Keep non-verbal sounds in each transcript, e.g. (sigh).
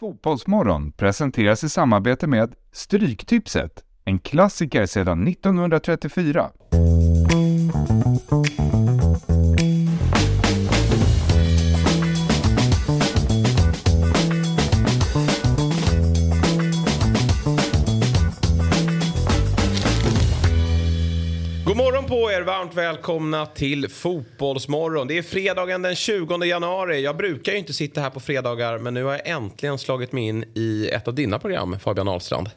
Fotbollsmorgon presenteras i samarbete med Stryktipset, en klassiker sedan 1934. Varmt välkomna till Fotbollsmorgon. Det är fredagen den 20 januari. Jag brukar ju inte sitta här på fredagar men nu har jag äntligen slagit mig in i ett av dina program, Fabian Ahlstrand.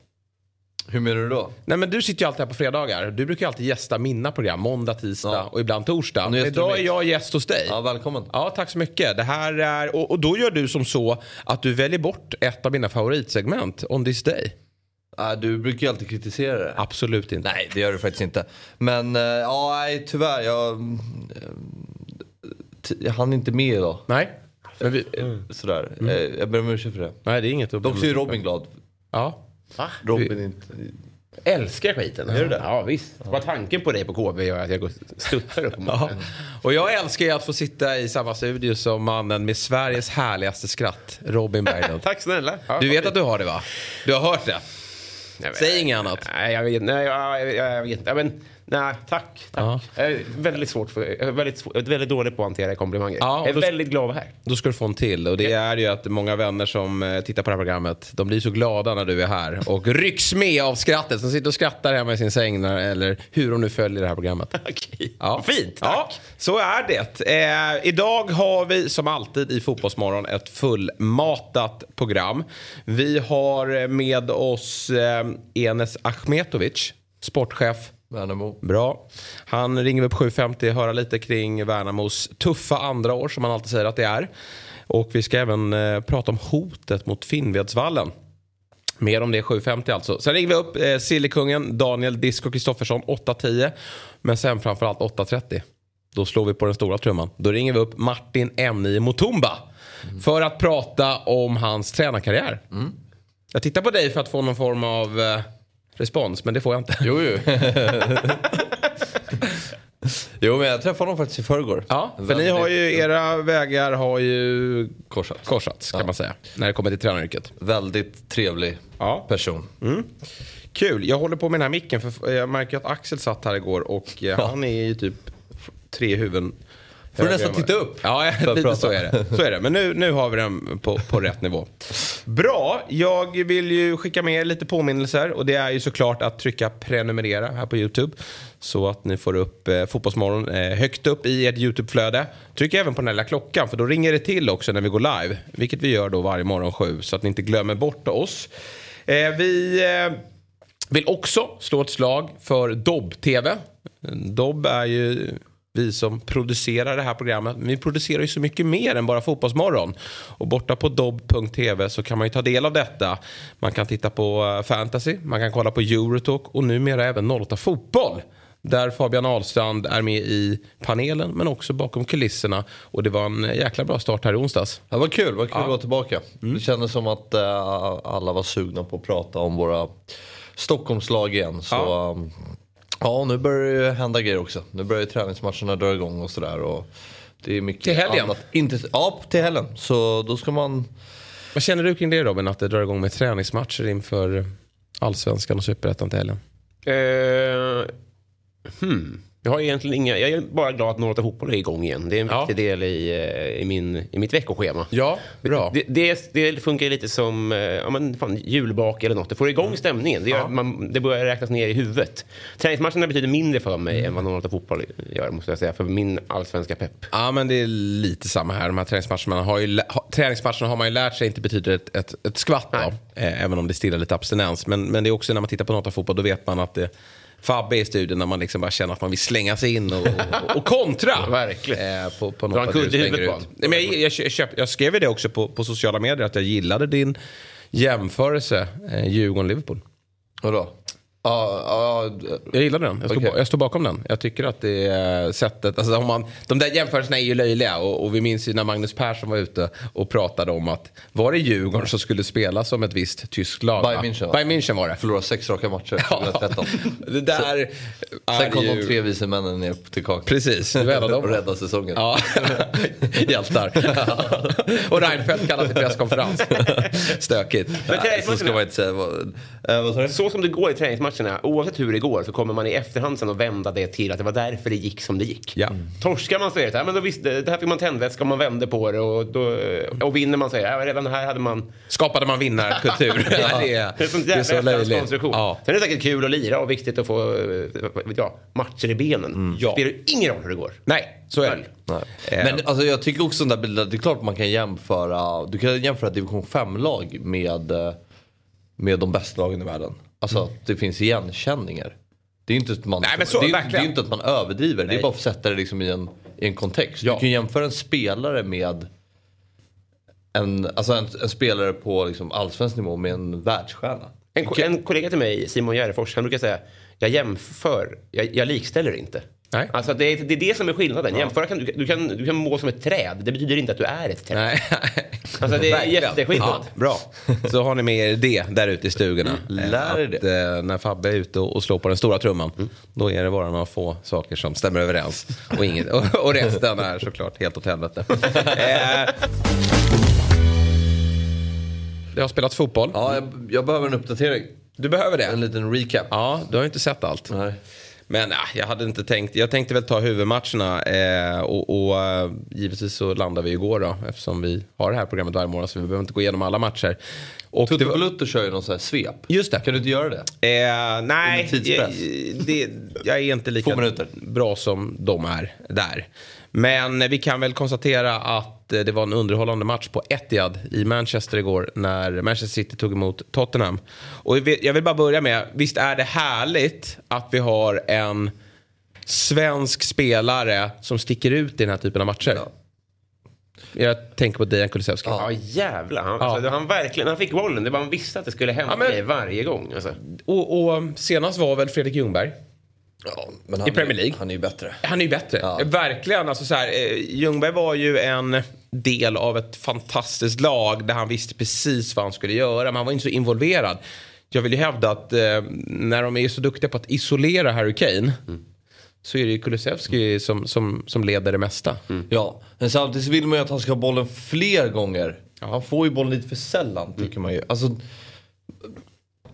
Hur menar du då? Nej men du sitter ju alltid här på fredagar. Du brukar ju alltid gästa mina program, måndag, tisdag Ja. och ibland torsdag. Och Idag är jag gäst hos dig. Ja, välkommen. Ja, tack så mycket. Det här är, och, och då gör du som så att du väljer bort ett av mina favoritsegment, On this day. Nej, du brukar ju alltid kritisera det. Absolut inte. Nej, det gör du faktiskt inte. Men eh, ja, nej, tyvärr. Jag, eh, jag hann inte med idag. Nej. Men vi, Sådär. Eh, Jag ber om ursäkt för det. Nej, det är inget att Dock så är Robin glad. Ja. Robin inte... Älskar skiten. Är du det? Ja visst. Bara tanken på dig på KB gör att jag går stuttar upp på Ja. morgonen. Och jag älskar ju att få sitta i samma studio som mannen med Sveriges härligaste skratt, Robin Berglund. (laughs) Tack snälla. Ja, Du vet att du har det va? Du har hört det? Säg inget annat. Nej, jag vet Nej, jag, jag, jag vet inte. Men, nej, tack. tack. Ja. Jag är väldigt svårt för, jag är väldigt, svår- jag är väldigt dålig på att hantera komplimanger. Ja, jag är då- väldigt glad att vara här. Då ska du få en till. Och det är ju att många vänner som eh, tittar på det här programmet, de blir så glada när du är här och rycks med av skrattet. Som sitter och skrattar hemma i sin säng eller hur de nu följer det här programmet. (laughs) Okej. Ja. Fint, tack. Ja, så är det. Eh, idag har vi som alltid i Fotbollsmorgon ett fullmatat program. Vi har med oss eh, Enes Achmetovic, sportchef. Värnamo. Bra. Han ringer upp 7.50 höra lite kring Värnamos tuffa andra år som han alltid säger att det är. Och vi ska även eh, prata om hotet mot Finnvedsvallen. Mer om det 7.50 alltså. Sen ringer vi upp eh, Sillekungen Daniel Disco Kristoffersson 8.10. Men sen framförallt 8.30. Då slår vi på den stora trumman. Då ringer vi upp Martin M9 Mutumba. För att prata om hans tränarkarriär. Jag tittar på dig för att få någon form av eh, respons, men det får jag inte. Jo, jo. (laughs) jo, men jag träffade honom faktiskt i förrgår. Ja, för ni har ju, era vägar har ju Korsat. korsats kan man säga. När det kommer till tränaryrket. Väldigt trevlig Ja. person. Kul, jag håller på med den här micken för jag märker att Axel satt här igår och eh, han är ju typ tre huvuden. Får du nästan titta upp Ja, lite så är det. Så är det. Men nu, nu har vi den på, på rätt nivå. Bra, jag vill ju skicka med lite påminnelser och det är ju såklart att trycka prenumerera här på YouTube. Så att ni får upp eh, Fotbollsmorgon eh, högt upp i ert YouTube-flöde. Tryck även på den här lilla klockan för då ringer det till också när vi går live. Vilket vi gör då varje morgon sju så att ni inte glömmer bort oss. Eh, vi... Eh, vill också slå ett slag för Dobb-TV. Dobb är ju vi som producerar det här programmet. Men vi producerar ju så mycket mer än bara Fotbollsmorgon. Och borta på dobb.tv så kan man ju ta del av detta. Man kan titta på eh, fantasy, man kan kolla på Eurotalk och numera även 08 Fotboll. Där Fabian Ahlstrand är med i panelen men också bakom kulisserna. Och det var en jäkla bra start här i onsdags. Ja, vad kul, vad kul att vara tillbaka. Det kändes som att eh, alla var sugna på att prata om våra Stockholmslag igen. Så Ja. Ja, nu börjar det ju hända grejer också. Nu börjar ju träningsmatcherna dra igång och sådär. och Det är mycket Till helgen? Annat. Inte, ja, till helgen. Så då ska man... Vad känner du kring det Robin? Att det drar igång med träningsmatcher inför Allsvenskan och Superettan till helgen? Eh, hmm. Jag har egentligen inga, jag är bara glad att Norrata Fotboll är igång igen. Det är en Ja. viktig del i, eh, i, min, i mitt veckoschema. Ja, bra. Det, det, det funkar lite som eh, ja, men fan, julbak eller något. Det får igång stämningen. Det, att man, det börjar räknas ner i huvudet. Träningsmatcherna betyder mindre för mig än vad Norrata Fotboll gör, måste jag säga. För min allsvenska pepp. Ja, men det är lite samma här. De här träningsmatcherna har, ju, ha, träningsmatcherna har man ju lärt sig inte betyder ett, ett, ett skvatt av. Eh, även om det stirrar lite abstinens. Men, men det är också när man tittar på något fotboll, då vet man att det Fabbe i studion när man liksom bara känner att man vill slänga sig in och, och, och kontra. (laughs) Verkligen. Eh, på, på Dra en något att kudde du i huvudet på. Nej, men jag, jag, köp, jag skrev det också på, på sociala medier att jag gillade din jämförelse eh, Djurgården-Liverpool. Vadå? Ja, ja, Jag gillar den. Jag ba- jag står bakom den. Jag tycker att det är sättet. Alltså, om man, de där jämförelserna är ju löjliga. Och, och vi minns ju när Magnus Persson var ute och pratade om att var det Djurgården som skulle spela som ett visst tyskt lag? Bayern? München? Bayern München var det. förlorade sex raka matcher 2013. (laughs) Det där Sen är kom ju... de tre vise männen ner till kakan. Precis, (laughs) du är dem. Och räddade säsongen. Ja, (laughs) hjältar. och Reinfeldt kallar till presskonferens. Stökigt. Men Så ska man inte säga. Vad, äh, vad så som det går i träningsmatcherna, oavsett hur det går, så kommer man i efterhand sen att vända det till att det var därför det gick som det gick. Ja. Torskar man så är det så här, men då visste, det här fick man tändvätska och man vände på det och, då, och vinner man så är det, ja, redan här hade man... Skapade man vinnarkultur. (laughs) det, är, Det är, sånt det är jävla så efterhands löjligt. konstruktion. Ja. Sen är det säkert kul att lira och viktigt att få eh, jag, matcher i benen. Ja. spelar ingen roll hur det går. Nej, så är det. Nej. Eh. Men alltså, jag tycker också den där bilden, det är klart man kan jämföra, du kan jämföra division 5-lag med, eh, med de bästa lagen i världen. Alltså att det finns igenkänningar. Det är inte att man, Nej, men så- det är, det är inte att man överdriver, det Nej. är bara för att sätta det liksom i, en, i en kontext. Ja. Du kan jämföra en spelare med en, alltså en, en spelare på liksom allsvensk nivå med en världsstjärna. En, en kollega till mig, Simon Järfors, han brukar säga jag jämför, jag, jag likställer inte. Nej. Alltså det är, det är det som är skillnaden. Jämföra kan, du, du, kan, du kan må som ett träd, det betyder inte att du är ett träd. Nej. Alltså det är jätteskillnad. Ja, bra. Så har ni med er det där ute i stugorna. Mm. Lär att, eh, när Fabbe är ute och och slår på den stora trumman. Då är det bara några få saker som stämmer överens. Och, inget, och, och resten är såklart helt åt helvete. (laughs) eh, det har spelats fotboll. Ja, jag, jag behöver en uppdatering. Du behöver det. En liten recap. Ja, du har inte sett allt. Nej. Men äh, jag hade inte tänkt. Jag tänkte väl ta huvudmatcherna. Eh, och och eh, givetvis så landar vi igår då. Eftersom vi har det här programmet varje morgon. Så vi behöver inte gå igenom alla matcher. Och Tutte Blutter kör ju någon sån här svep. Just det. Kan du inte göra det? Eh, nej, jag, det, jag är inte lika bra som de är där. Men vi kan väl konstatera att eh, det var en underhållande match på Etihad i Manchester igår när Manchester City tog emot Tottenham. Och jag vill- bara börja med, visst är det härligt att vi har en svensk spelare som sticker ut i den här typen av matcher? Jag tänker på Dejan Kulusevski. Ja jävlar. Han, Ja. Alltså, han verkligen, han fick bollen, det var han visste att det skulle hända Ja, men- varje gång. Alltså. Och, och senast var väl Fredrik Ljungberg. Ja, men I Premier League. Han är ju bättre. Han är ju bättre. Ja. Verkligen. Alltså så här, eh, Ljungberg var ju en del av ett fantastiskt lag där han visste precis vad han skulle göra. Men han var inte så involverad. Jag vill ju hävda att eh, när de är så duktiga på att isolera Harry Kane. Så är det ju Kulusevski som, som, som leder det mesta. Ja, men samtidigt vill man ju att han ska ha bollen fler gånger. Han får ju bollen lite för sällan tycker man ju. Alltså,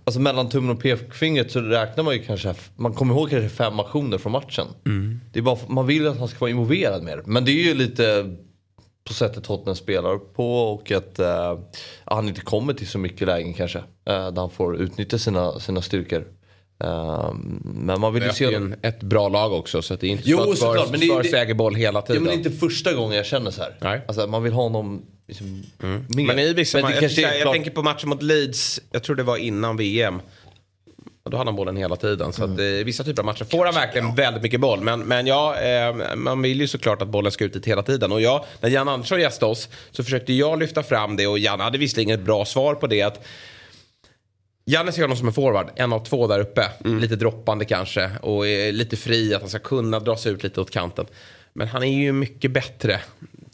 alltså mellan tummen och pekfingret så räknar man ju kanske, man kommer ihåg kanske fem aktioner från matchen. Det är bara, man vill ju att han ska vara involverad mer. Men det är ju lite på sättet Tottenham spelar på och att eh, han inte kommer till så mycket lägen kanske. Eh, där han får utnyttja sina, sina styrkor. Eh, men man vill ju Det se ju en, ett bra lag också. Så att det är inte Jo, så att Spurs, men det- Spurs det- äger boll hela Ja, tiden. men det är inte första gången jag känner så här. Nej. Alltså, man vill ha honom liksom, mer. Men i vissa Men ma- det jag, jag, jag klart- tänker på matchen mot Leeds, jag tror det var innan VM. Och då hade han bollen hela tiden. Så att, eh, i vissa typer av matcher får han verkligen väldigt mycket boll. Men, men ja, eh, man vill ju såklart att bollen ska ut dit hela tiden. Och jag, när Jan Andersson gästade oss så försökte jag lyfta fram det och Jan hade visserligen ett bra svar på det. Att Janne ser honom som en forward, en av två där uppe. Lite droppande kanske och lite fri, att han ska kunna dra sig ut lite åt kanten. Men han är ju mycket bättre,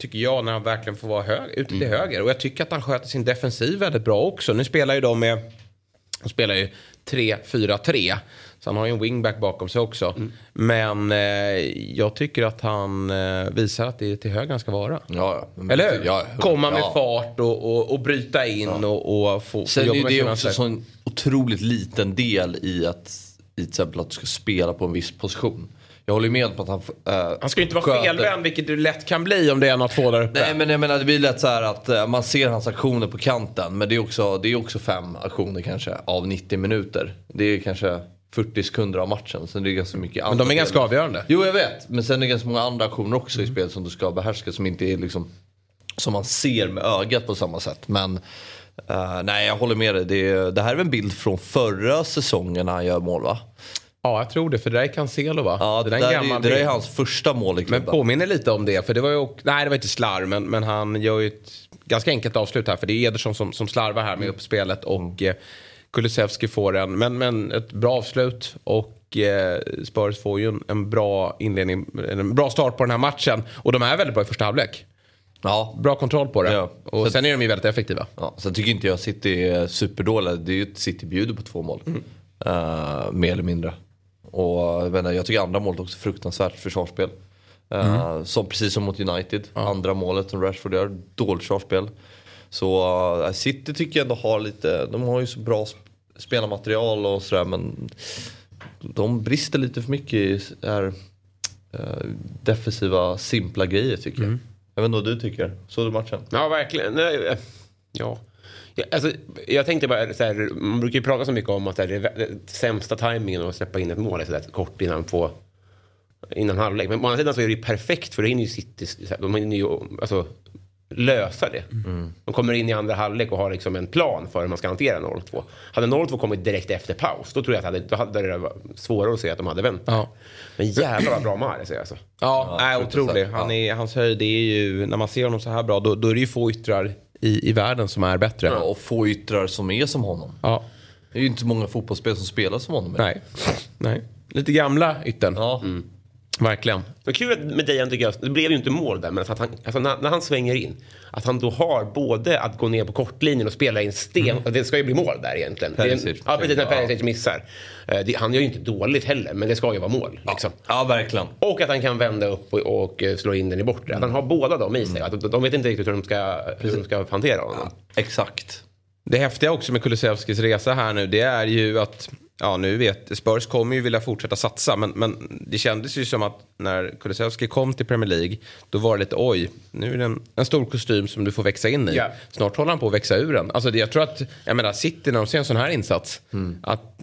tycker jag, när han verkligen får vara hög, ute till höger. Och jag tycker att han sköter sin defensiv väldigt bra också. Nu spelar ju de med, de spelar ju 3-4-3. Så han har ju en wingback bakom sig också. Men eh, jag tycker att han eh, visar att det är till höger han ska vara. Ja, ja. Eller hur? Ja, Komma med fart och, och, och bryta in och, och få, Sen jobba är med det sina också en sån otroligt liten del i att i till exempel att du ska spela på en viss position. Jag håller med på att han... Uh, Han ska ju inte vara felvänd, vilket det lätt kan bli om det är en av två där uppe. Nej men jag menar det blir lätt så här att eh, man ser hans aktioner på kanten. Men det är också, det är också fem aktioner kanske av 90 minuter. Det är kanske 40 sekunder av matchen. Sen är det ganska mycket Men de är ganska delar. avgörande. Jo jag vet. Men sen är det ganska många andra aktioner också i spelet som du ska behärska. Som inte är liksom som man ser med ögat på samma sätt. Men eh, nej jag håller med dig. Det, är- det här är en bild från förra säsongen när han gör mål va? Ja, jag tror det. För det där är Cancelo va? Ja det, där där, är det där är hans första mål i Men klubben. påminner lite om det. För det var ju, nej det var inte slarv, men, men han gör ju ett ganska enkelt avslut här. För det är Ederson som, som slarvar här med uppspelet. Och eh, Kulusevski får en, men, men ett bra avslut. Och eh, Spurs får ju en, en, bra inledning, en bra start på den här matchen. Och de är väldigt bra i första halvlek. Ja. Bra kontroll på det. Ja. Och sen, sen är de ju väldigt effektiva. Ja, sen tycker inte jag City är superdåliga. Det är ju ett City bjuder på två mål. Mm. Uh, mer eller mindre. Och jag, tycker andra målet också fruktansvärt försvarsspel. Uh, mm. som, precis som mot United. Ja. Andra målet som Rashford gör, dåligt försvarsspel. Så uh, City tycker jag ändå har lite, de har ju så bra spelarmaterial och sådär men de brister lite för mycket i här, uh, defensiva simpla grejer tycker mm. jag. Jag vet inte vad du tycker. Såg du matchen? Ja, verkligen. Nej, ja. Ja, alltså, jag tänkte bara, så här, man brukar ju prata så mycket om att det är det sämsta tajmingen att släppa in ett mål är så där, kort innan, på, innan halvlek. Men å andra sidan så är det ju perfekt för det hinner ju City, de hinner ju alltså, lösa det. Mm. De kommer in i andra halvlek och har liksom en plan för hur man ska hantera 0-2. Hade 0-2 kommit direkt efter paus, då tror jag att det hade, då hade det varit svårare att se att de hade vänt. Ja. Men jävlar vad bra Mahrez är alltså. Ja, ja är otrolig. Han är, hans höjd är ju, när man ser honom så här bra, då, då är det ju få yttrar i, i världen som är bättre. Ja, och få yttrar som är som honom. Ja. Det är ju inte så många fotbollsspel som spelar som honom. Nej. Nej. Lite gamla yttern. Ja. Mm. Verkligen. Men kul med Dejan tycker jag, det blev ju inte mål där, men att han, alltså när, när, han svänger in, att han då har både att gå ner på kortlinjen och spela in sten, mm. det ska ju bli mål där egentligen. Perisic. Ja, precis, när Perisic ja. missar. Eh, det, han gör ju inte dåligt heller, men det ska ju vara mål. Liksom. Ja, ja verkligen. Och att han kan vända upp och, och eh, slå in den i bortre. Mm. Att han har båda dem i sig. Mm. Att de vet inte riktigt hur de ska, hur de ska hantera honom. Ja, exakt. Det häftiga också med Kulusevskis resa här nu, det är ju att ja nu vet Spurs kommer ju vilja fortsätta satsa men, men det kändes ju som att när Kulusevski kom till Premier League då var det lite oj, nu är det en, en stor kostym som du får växa in i. Yeah. Snart håller han på att växa ur den. Alltså jag tror att, jag menar City när de ser en sån här insats, mm. att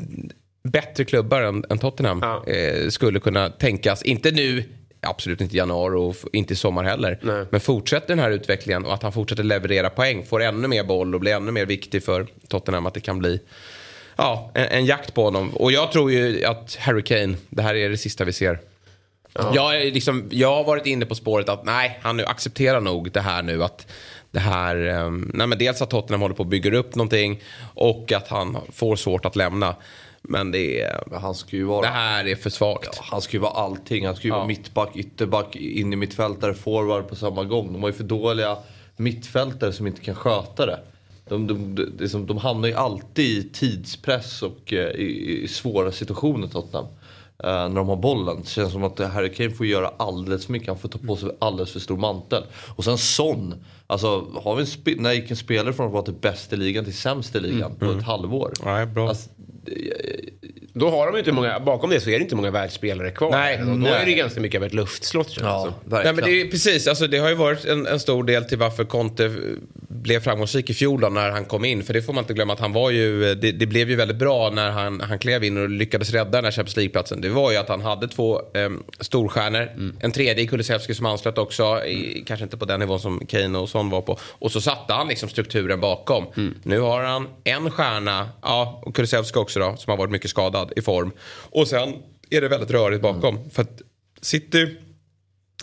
bättre klubbar än, än Tottenham ja. eh, skulle kunna tänkas, inte nu absolut inte i januari och inte i sommar heller. Nej. Men fortsätter den här utvecklingen och att han fortsätter leverera poäng, får ännu mer boll och blir ännu mer viktig för Tottenham att det kan bli ja, en, en, jakt på honom. Och jag tror ju att Harry Kane, det här är det sista vi ser. Ja. Jag, är liksom, jag har varit inne på spåret att nej, han accepterar nog det här nu. att det här, um, nej men dels att Tottenham håller på att bygga upp någonting och att han får svårt att lämna. Men det, är, han ska ju vara, det här är för svagt. Ja, han ska ju vara allting. Han ska ju ja. vara mittback, ytterback, in i mittfältare, forward på samma gång. De har ju för dåliga mittfältare som inte kan sköta det. De, de, de, de, de hamnar ju alltid i tidspress och uh, i, i, svåra situationer Tottenham. Uh, när de har bollen. Det känns som att Harry Kane får göra alldeles för mycket. Han får ta på sig alldeles för stor mantel. Och sen Son. Alltså, har vi en när gick en spelare från att vara till bäst i ligan till sämst i ligan mm. på ett mm. halvår? Ja, bra. Alltså, då har de inte många, bakom det så är det inte många världsspelare kvar. Nej, då nej. är det ganska mycket av ett luftslott. Ja, alltså. Nej, men det är, precis, alltså, det har ju varit en, en, stor del till varför Conte blev framgångsrik i fjol då, när han kom in. För det får man inte glömma att han var ju, det, det blev ju väldigt bra när han, han klev in och lyckades rädda den här Champions League-platsen. Det var ju att han hade två eh, storstjärnor. Mm. En tredje i Kulusevski som anslöt också, i, kanske inte på den nivån som Kane och Son var på. Och så satte han liksom strukturen bakom. Mm. Nu har han en stjärna, ja, och Kulusevski också då, som har varit mycket skadad i form. Och sen är det väldigt rörigt bakom. Mm. För att City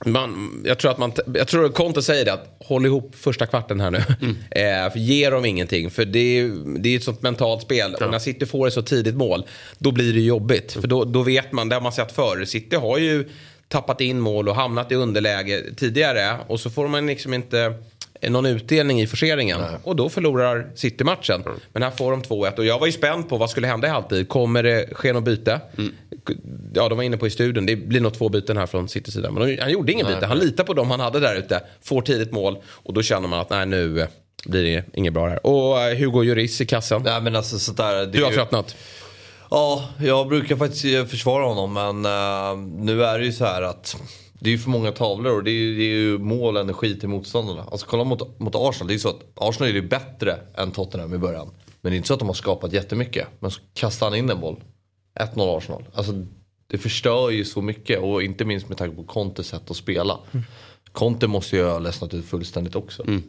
man, jag tror att man, jag tror Conte säger det att håll ihop första kvarten här nu. Mm. (laughs) Eh, för ge dem ingenting. För det är, det är ett sånt mentalt spel. Ja. Och när City får ett så tidigt mål, då blir det jobbigt. Mm. För då, då vet man, det har man sett förr. City har ju tappat in mål och hamnat i underläge tidigare. Och så får man liksom inte någon utdelning i forceringen. Nej. Och då förlorar City matchen. Mm. Men här får de 2-1 och jag var ju spänd på vad skulle hända i halvtid. Kommer det ske något byte? Mm. Ja, de var inne på i studion. Det blir nog två byten här från Citys sida. Men han gjorde ingen byte. Han litar på dem han hade där ute. Får tidigt mål och då känner man att nej nu eh, blir det inget bra här. Och eh, Hugo Lloris i kassen. Nej, men alltså, sådär, du har ju... tröttnat. Ja, jag brukar faktiskt eh, försvara honom men uh, nu är det ju så här att det är ju för många tavlor och det är ju, det är ju mål och energi till motståndarna. Alltså kolla mot, mot Arsenal, det är ju så att Arsenal är ju bättre än Tottenham i början. Men det är inte så att de har skapat jättemycket. Men så kastar han in en boll. 1-0 Arsenal. Alltså det förstör ju så mycket och inte minst med tanke på Contes sätt att spela. Mm. Conte måste ju ha ledsnat ut fullständigt också. Mm.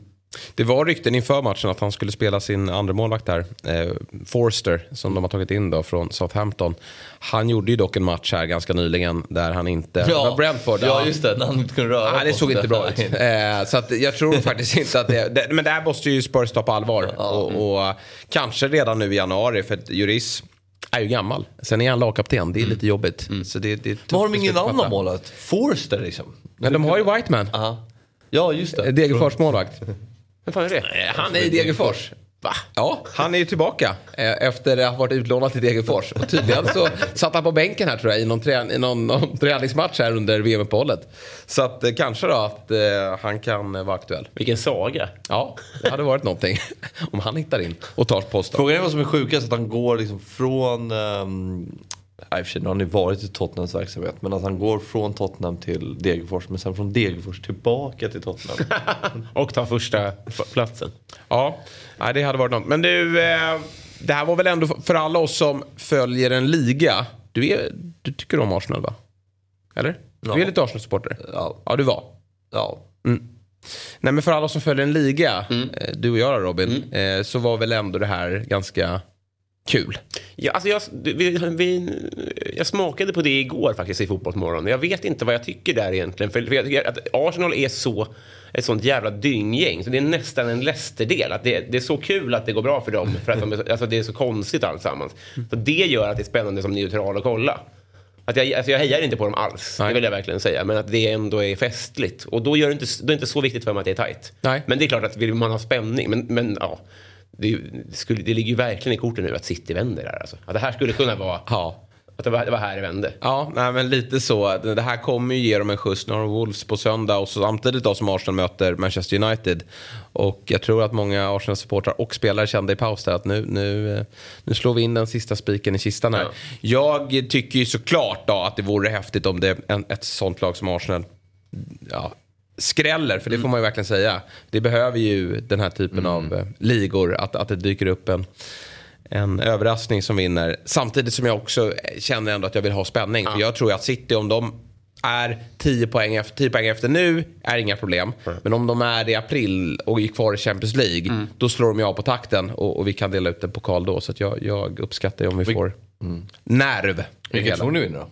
Det var rykten inför matchen att han skulle spela sin andra målvakt där. Eh, Forster, som de har tagit in då från Southampton. Han gjorde ju dock en match här ganska nyligen där han inte... Ja, det var Brentford. ja just det. När han inte kunde röra Nej, det såg inte bra ut. Eh, så att jag tror (laughs) faktiskt inte att det, det... Men det här måste ju Spurs ta på allvar. Och, och eh, kanske redan nu i januari, för att Juris är ju gammal. Sen är han lagkapten, det är lite jobbigt. Så det, det Men har de ingen annan målvakt? Forster liksom? Men de har ju Whiteman. Aha. Ja, just det. Degerfors målvakt. (laughs) Vem fan är det? Han är i Degerfors. Va? Ja, han är ju tillbaka eh, efter att ha varit utlånad till Degerfors. Och tydligen så (laughs) satt han på bänken här tror jag i någon, trä, i någon, någon träningsmatch här under VM-uppehållet. Så att eh, kanske då att eh, han kan eh, vara aktuell. Vilken saga. Ja, det hade varit någonting (laughs) om han hittar in och tar posten. Frågan är vad som är sjukast, att han går liksom från... Um, i och för sig, nu har ju varit i Tottenhams verksamhet. Men att han går från Tottenham till Degerfors, men sen från Degerfors tillbaka till Tottenham. (laughs) Och tar första platsen. Ja, nej, det hade varit något. Men du, eh, det här var väl ändå för alla oss som följer en liga. Du, är, du tycker om Arsenal va? Eller? Du är Ja. lite Arsenal-supporter? Ja. Ja, du var. ja. Nej men för alla som följer en liga, Mm. eh, du och jag då, Robin, eh, så var väl ändå det här ganska kul. Ja, alltså jag, vi, vi, jag smakade på det igår faktiskt i Fotbollsmorgon. Jag vet inte vad jag tycker där egentligen. För, jag tycker att Arsenal är så, ett sånt jävla dynggäng. Så det är nästan en Leicester-del. Att det, det är så kul att det går bra för dem. För att de, alltså det är så konstigt alltsammans. Så det gör att det är spännande som neutral att kolla. Att jag, alltså jag hejar inte på dem alls, Nej. det vill jag verkligen säga. Men att det ändå är festligt. Och då, gör det inte, då är det inte så viktigt för mig att det är tajt. Nej. Men det är klart att vill man ha spänning. Men, men ja, det, skulle, det ligger ju verkligen i korten nu att City vänder där. Alltså. Att det här skulle kunna vara... Ja. Att det var, det var här det vände. Ja, nej, men lite så. Det här kommer ju ge dem en skjuts. Nu har de Wolves på söndag och så samtidigt då som Arsenal möter Manchester United. Och jag tror att många Arsenal-supportrar och spelare kände i paus där att nu, nu, nu slår vi in den sista spiken i kistan här. Ja. Jag tycker ju såklart då att det vore häftigt om det en, ett sånt lag som Arsenal ja, skräller, för det får man ju verkligen säga. Det behöver ju den här typen av eh, ligor, att, att det dyker upp en, en överraskning som vinner. Samtidigt som jag också känner ändå att jag vill ha spänning. För jag tror att City, om de är 10 poäng, efter, 10 poäng efter nu, är inga problem. Men om de är det i april och är kvar i Champions League, då slår de ju av på takten och, och vi kan dela ut en pokal då. Så jag, jag uppskattar om vi får nerv. i Vilket hela. tror ni vinner då?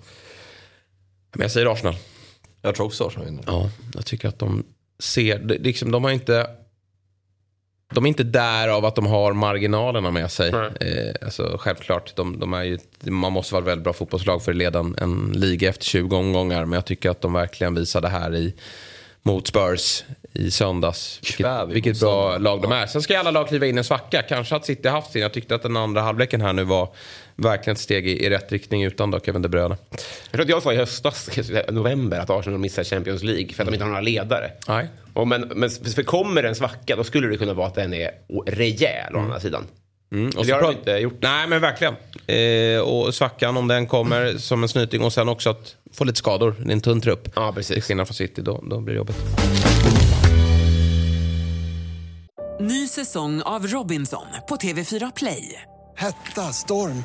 Men jag säger Arsenal. Jag tror också Arsenal vinner. Ja, jag tycker att de ser, det- liksom, de har inte de är inte där av att de har marginalerna med sig. Eh, alltså, självklart, de, de är ju, man måste vara ett väldigt bra fotbollslag för att leda en, en liga efter 20 omgångar. Men jag tycker att de verkligen visade här i, mot Spurs i söndags. Vilket, Kväv vilket bra lag de är. Sen ska alla lag kliva in i en svacka. Kanske att City haft sin. Jag tyckte att den andra halvleken här nu var verkligen ett steg i, i rätt riktning utan då Kevin De Bruyne. Jag tror att jag sa i höstas, (laughs) november, att Arsenal missar Champions League för att de inte har några ledare. Nej. Och men, men för kommer en svacka, då skulle det kunna vara att den är rejäl å andra sidan. Mm, det har de inte gjort. Nej, men verkligen. Eh, och svackan om den kommer som en snyting och sen också att få lite skador. Det är en tunn trupp. Ja, Till precis. skillnad från City, då, då blir det jobbigt. Ny säsong av Robinson på TV4 Play. Hetta, storm,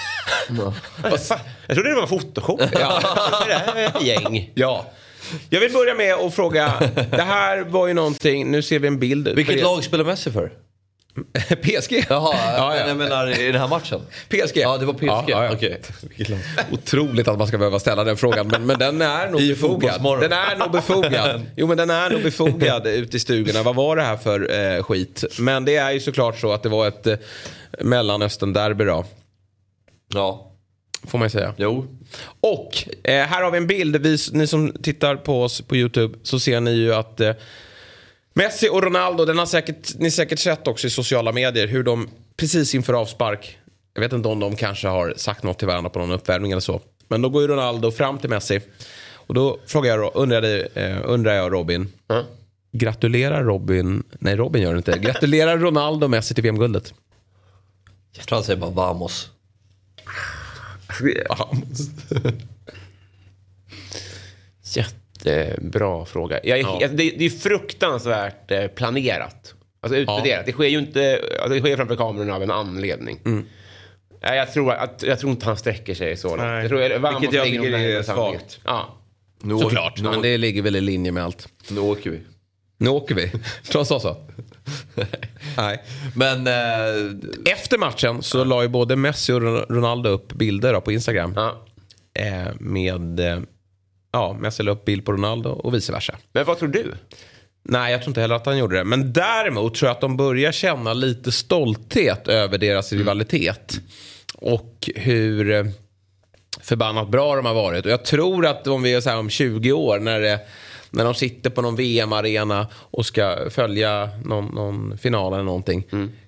Jag trodde det var en fotoshow. Ja. det här är ett gäng. Ja. Jag vill börja med att fråga. Det här var ju någonting. Nu ser vi en bild. Vilket lag spelar Messi för? (laughs) PSG. Jaha, Ja, ja. jag menar i den här matchen. PSG. Ja, det var PSG. Ja, ja, ja. Okej. Otroligt att man ska behöva ställa den frågan. Men, men den är nog I befogad. Den är nog befogad. (laughs) Jo men den är nog befogad ute i stugorna. Vad var det här för eh, skit? Men det är ju såklart så att det var ett eh, Mellanöstern-derby då. Ja. Får man ju säga. Jo. Och eh, här har vi en bild. Vi, ni som tittar på oss på YouTube så ser ni ju att eh, Messi och Ronaldo, den har säkert, ni säkert sett också i sociala medier hur de precis inför avspark, jag vet inte om de kanske har sagt något till varandra på någon uppvärmning eller så. Men då går ju Ronaldo fram till Messi. Och då frågar jag, undrar, jag, eh, undrar jag Robin. Gratulerar Robin, nej Robin gör det inte. Gratulerar Ronaldo Messi till VM-guldet. Jag tror han säger bara vamos. (laughs) Jättebra fråga. Jag Ja. alltså, det, det är fruktansvärt eh, planerat. Alltså utvärderat. Det sker ju inte, alltså, det sker framför kamerorna av en anledning. Mm. Nej, jag, tror att, jag tror inte han sträcker sig så långt. Jag tror, Vilket jag tycker är svagt. Ja. Nu Såklart, åker- men det ligger väl i linje med allt. Nu åker vi. Nu åker vi. Han (laughs) sa så? Nej. Men eh, efter matchen så la ju både Messi och Ronaldo upp bilder på Instagram. Eh, med, eh, ja, Messi la upp bild på Ronaldo och vice versa. Men vad tror du? Nej, jag tror inte heller att han gjorde det. Men däremot tror jag att de börjar känna lite stolthet över deras rivalitet. Och hur eh, förbannat bra de har varit. Och jag tror att om vi är så här om 20 år när, det, när de sitter på någon VM-arena och ska följa någon, någon final eller någonting.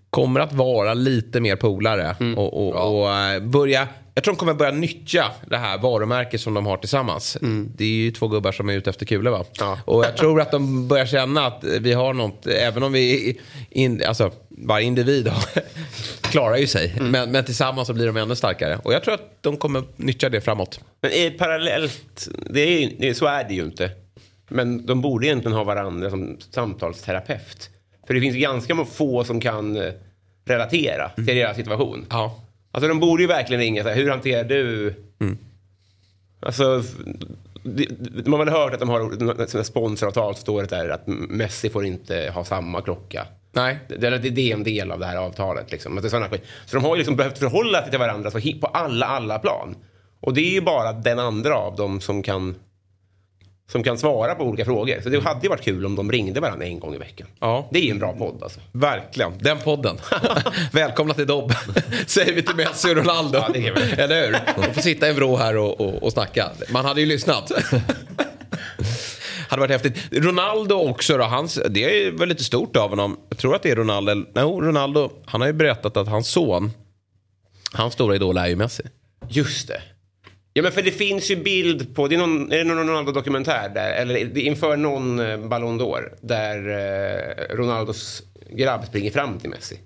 Kommer att vara lite mer polare. Och, och, och eh, börja, jag tror de kommer börja nyttja det här varumärket som de har tillsammans. Det är ju två gubbar som är ute efter kulor va? Och jag tror att de börjar känna att vi har något, även om vi, in, alltså varje individ (laughs) klarar ju sig. Men, men tillsammans så blir de ännu starkare. Och jag tror att de kommer nyttja det framåt. Men är parallellt, det är, så är det ju inte. Men de borde egentligen ha varandra som samtalsterapeut. För det finns ganska få som kan eh, relatera till deras situation. Ja. Alltså de borde ju verkligen ringa så här, hur hanterar du... Alltså, det, det- man har väl hört att de har sina sponsoravtal så står det där att Messi får inte ha samma klocka. Nej. Det, det, det är en del av det här avtalet. Liksom. Att det är. Så de har ju liksom behövt förhålla sig till varandra så på alla, alla plan. Och det är ju bara den andra av dem som kan, som kan svara på olika frågor. Så det hade ju varit kul om de ringde varandra en gång i veckan. Ja. Det är en bra podd alltså. Verkligen, den podden. (laughs) Välkomna till Dobben. (laughs) Säger vi till Messi och Ronaldo. Ja, det är väl. Eller hur? De får sitta i en vrå här och, och, och snacka. Man hade ju lyssnat. (laughs) hade varit häftigt. Ronaldo också då, hans, det är väl lite stort av honom. Jag tror att det är Ronaldo. Nej, Ronaldo, han har ju berättat att hans son, hans stora idol är ju Messi. Just det. Ja men för det finns ju bild på, det är, någon, är det någon Ronaldo-dokumentär där, eller inför någon eh, Ballon d'Or, där eh, Ronaldos grabb springer fram till Messi.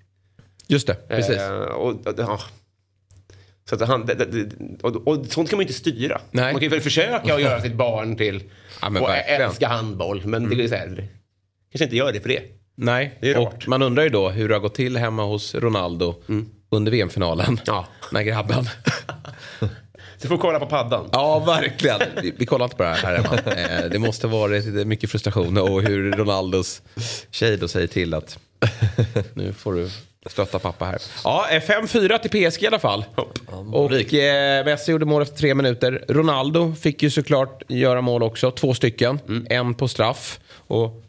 Just det, precis. Eh, och, ja. Så att han, och, och sånt kan man ju inte styra. Nej. Man kan ju väl försöka att göra sitt barn till Ja, och verkligen. älska handboll, men det är så här, kanske inte gör det för det. Nej, Det är och man undrar ju då hur det har gått till hemma hos Ronaldo under VM-finalen. Ja. När grabben... (laughs) Så får kolla på paddan. Ja, verkligen. Vi, vi kollar inte på det här, hemma. Eh, det måste varit mycket frustration och hur Ronaldos tjej då säger till att nu får du stötta pappa här. Ja, eh, 5-4 till PSG i alla fall. Och eh, Messi gjorde mål efter tre minuter. Ronaldo fick ju såklart göra mål också, två stycken. En på straff. Och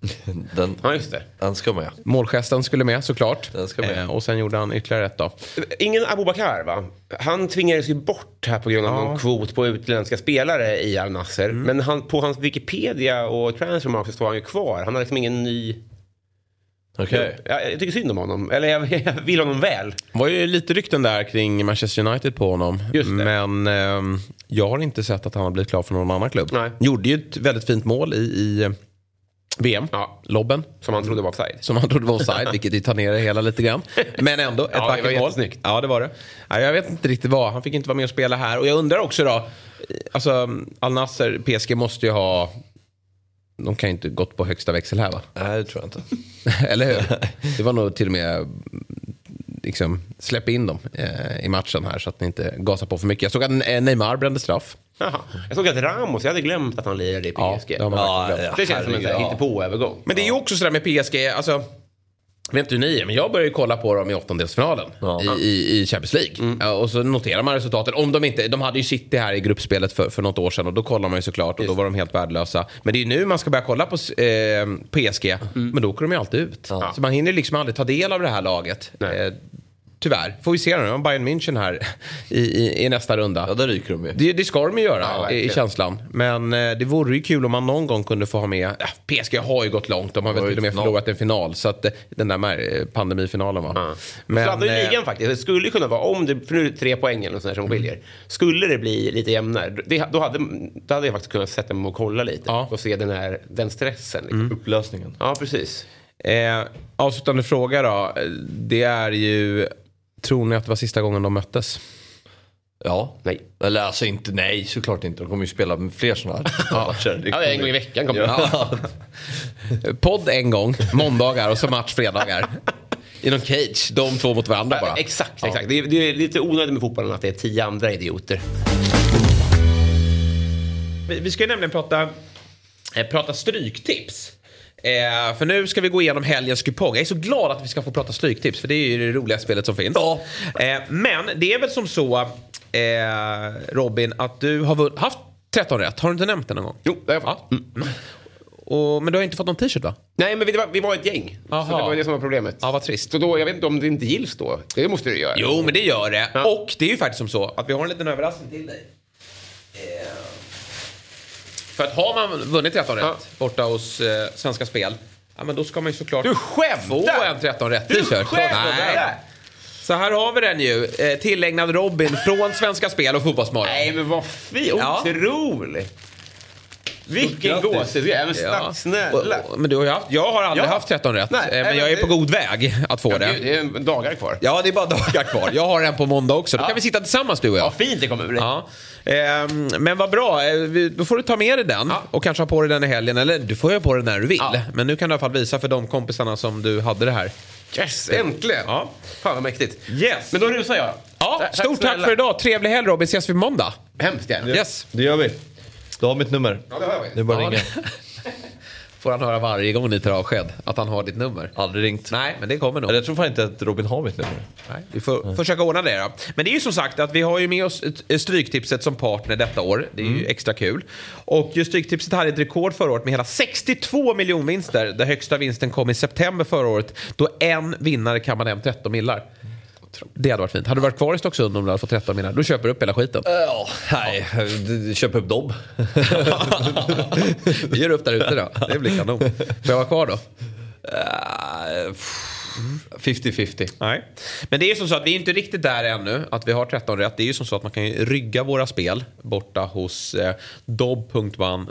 (laughs) den, Ja, just det. den ska med. målgesten skulle med såklart. Den ska med. Eh, och sen gjorde han ytterligare ett då. Ingen Abubakar va? Han tvingades ju bort här på grund av någon kvot på utländska spelare i Al Nasser. Men han, på hans Wikipedia och Transfermarkt så står han ju kvar. Han har liksom ingen ny... Okej. Ja, jag tycker synd om honom. Eller jag, (laughs) jag vill honom väl. Det var ju lite rykten där kring Manchester United på honom. Just det. Men ehm, jag har inte sett att han har blivit klar för någon annan klubb. Nej. Gjorde ju ett väldigt fint mål i, i eh, VM. Ja. Lobben. Som han trodde var offside. Som han trodde var offside, vilket ju tar ner det hela lite grann. Men ändå, ett (laughs) Ja, vackert mål. Ja, det var det. Ja, jag vet inte riktigt vad. Han fick inte vara med och spela här. Och jag undrar också då. Alltså, Al Nasser, PSG måste ju ha... De kan ju inte gått på högsta växel här va? Nej, det tror jag inte. (laughs) Eller hur? Det var nog till och med liksom, släpp in dem eh, i matchen här så att ni inte gasar på för mycket. Jag såg att Neymar brände straff. Jaha. Jag såg att Ramos, jag hade glömt att han lirade i Ja, PSG. det Ja, ja, det känns som en ja. hittepå-övergång. Men det är ju också sådär med PSG, alltså, jag vet inte hur ni är, men jag börjar ju kolla på dem i åttondelsfinalen Ja. i, i, i Champions League. Ja, och så noterar man resultaten. Om de inte, de hade ju City här i gruppspelet för, för något år sedan och då kollar man ju såklart och då var de helt värdelösa. Men det är ju nu man ska börja kolla på eh, PSG, men då åker de ju alltid ut. Så man hinner liksom aldrig ta del av det här laget. Nej. Tyvärr. Får vi se nu. om Bayern München här i, i, i nästa runda. Ja, där ryker de ju. Det, det ska de ju göra Ja, i, i känslan. Men eh, det vore ju kul om man någon gång kunde få ha med... Ja, PSG har ju gått långt. De har väl till och med final. förlorat en final. Så att, eh, den där eh, pandemifinalen va. Men, Men, hade ju eh, ligan faktiskt. Det skulle ju kunna vara, om det, för nu är det tre poäng eller sånt där som skiljer. Skulle det bli lite jämnare, det, då, hade, då hade jag faktiskt kunnat sätta mig och kolla lite. Ja. Mm. Och se den, här, den stressen. Liksom. Upplösningen. Ja, precis. Eh, avslutande fråga då. Det är ju... Tror ni att det var sista gången de möttes? Ja. Nej. Eller alltså inte, nej såklart inte. De kommer ju spela med fler sådana här (laughs) matcher. Ja, en gång i veckan kommer. Ja. Podd en gång, måndagar och så match fredagar. (laughs) I någon cage, de två mot varandra bara. Exakt, exakt. Det, är, det är lite onödigt med fotbollen att det är tio andra idioter. Vi, vi ska ju nämligen prata, eh, prata stryktips. Eh, för nu ska vi gå igenom helgens kupong. Jag är så glad att vi ska få prata stryktips för det är ju det roliga spelet som finns. Eh, men det är väl som så, eh, Robin, att du har haft 13 rätt. Har du inte nämnt det någon gång? Jo, det har jag fått. Mm. Och, men du har inte fått någon t-shirt va? Nej, men vi var, vi var ett gäng. Aha. Så det var det som var problemet. Ja, vad trist. Så då, jag vet inte om det inte gills då. Det måste det göra. Jo, men det gör det. Ja. Och det är ju faktiskt som så att vi har en liten överraskning till dig. Eh, För att har man vunnit 13 rätt Ja. borta hos eh, Svenska Spel, ja men då ska man ju såklart Du skämtar! få en 13 rätt Du skämtar! Nej. Så här har vi den ju. Eh, tillägnad Robin från Svenska Spel och Fotbollsmorgon. Nej, men vad fint. Ja. Otroligt. Vilken gåshud. Ja, men Ja. snälla. Och- och- Men du har haft, jag har aldrig Ja. haft 13 rätt, Nej, eh, men nej, jag är det- på god väg att få Det, det. det är dagar kvar. Ja, det är bara (laughs) dagar kvar. Jag har en på måndag också. Då Ja. kan vi sitta tillsammans du och jag. Vad fint det kommer bli. Ja. Ehm, men vad bra, Eh, då får du ta med dig den Ja. och kanske ha på dig den i helgen. Eller du får ju ha på dig den när du vill. Ja. Men nu kan du i alla fall visa för de kompisarna som du hade det här. Yes, äntligen. Ja. Fan vad mäktigt. Yes. Men då rusar jag. Ja, Tack stort tack snälla. för idag. Trevlig helg Robin. Ses vi måndag. Hemskt gärna. Yes. Det gör vi. Du har mitt nummer. Ja, det har jag. Det är bara Ja, att ringa. (laughs) Får han höra varje gång ni tar avsked att han har ditt nummer? Aldrig ringt. Nej, men det kommer nog. Jag tror fan inte att Robin har mitt nummer. Nej, vi får försöka ordna det då. Men det är ju som sagt att vi har ju med oss Stryktipset som partner detta år. Det är ju extra kul. Och just Stryktipset hade ett rekord förra året med hela 62 miljonvinster. Den högsta vinsten kom i september förra året. Då en vinnare kammade hem 13 millar. Det hade varit fint. Hade du varit kvar i Stocksund om du hade fått 13 millar, då köper du upp hela skiten. Ja, nej. d- Köp upp Dobb. (laughs) Vi gör upp där ute då. Det blir kanon. Får jag vara kvar då? Eh, 50-50. Nej. Men det är ju som så att vi är inte riktigt där ännu, att vi har 13 rätt. Det är ju som så att man kan ju rygga våra spel borta hos eh,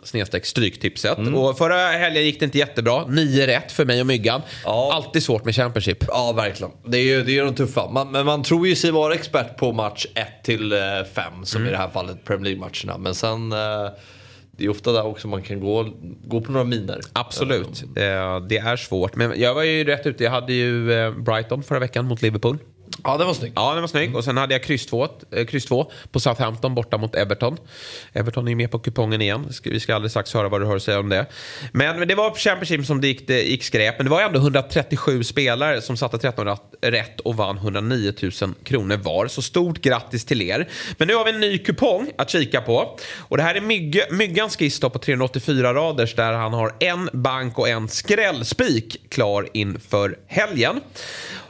snedstreck stryktipset. Och förra helgen gick det inte jättebra. 9 rätt för mig och Myggan. Ja. Alltid svårt med Championship. Ja, verkligen. Det är ju det är de tuffa. Man, men man tror ju sig vara expert på match 1 till 5 som i det här fallet Premier League-matcherna. Men sen, eh, det är ofta där också man kan gå, gå på några miner. Absolut. Eh, det är svårt. Men jag var ju rätt ute. Jag hade ju eh, Brighton förra veckan mot Liverpool. Ja, den var snygg. Ja, den var snygg. Och sen hade jag kryss 2, eh, kryss 2 på Southampton borta mot Everton. Everton är ju med på kupongen igen. Vi ska alldeles strax höra vad du har att säga om det. Men, men det var på Championship som det gick, det gick skräp. Men det var ändå 137 spelare som satte 13 rätt- och vann 109 000 kronor var. Så stort grattis till er. Men nu har vi en ny kupong att kika på. Och det här är Mygge, Myggans skiss på 384 raders där han har en bank och en skrällspik klar inför helgen.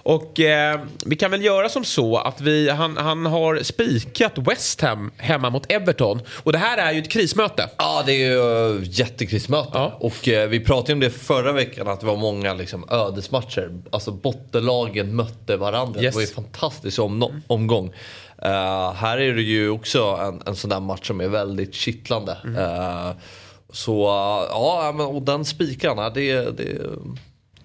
Och eh, vi kan väl göra som så att vi, han, han har spikat West Ham hemma mot Everton. Och det här är ju ett krismöte. Ja, det är ju uh, jättekrismöte. Ja. Och eh, vi pratade om det förra veckan att det var många liksom, ödesmatcher. Alltså bottenlagen mötte varandra. Yes. Det var ju en fantastisk om, omgång. Eh, här är det ju också en, en sån där match som är väldigt kittlande. Eh, så uh, ja, men, och den spikarna, det, det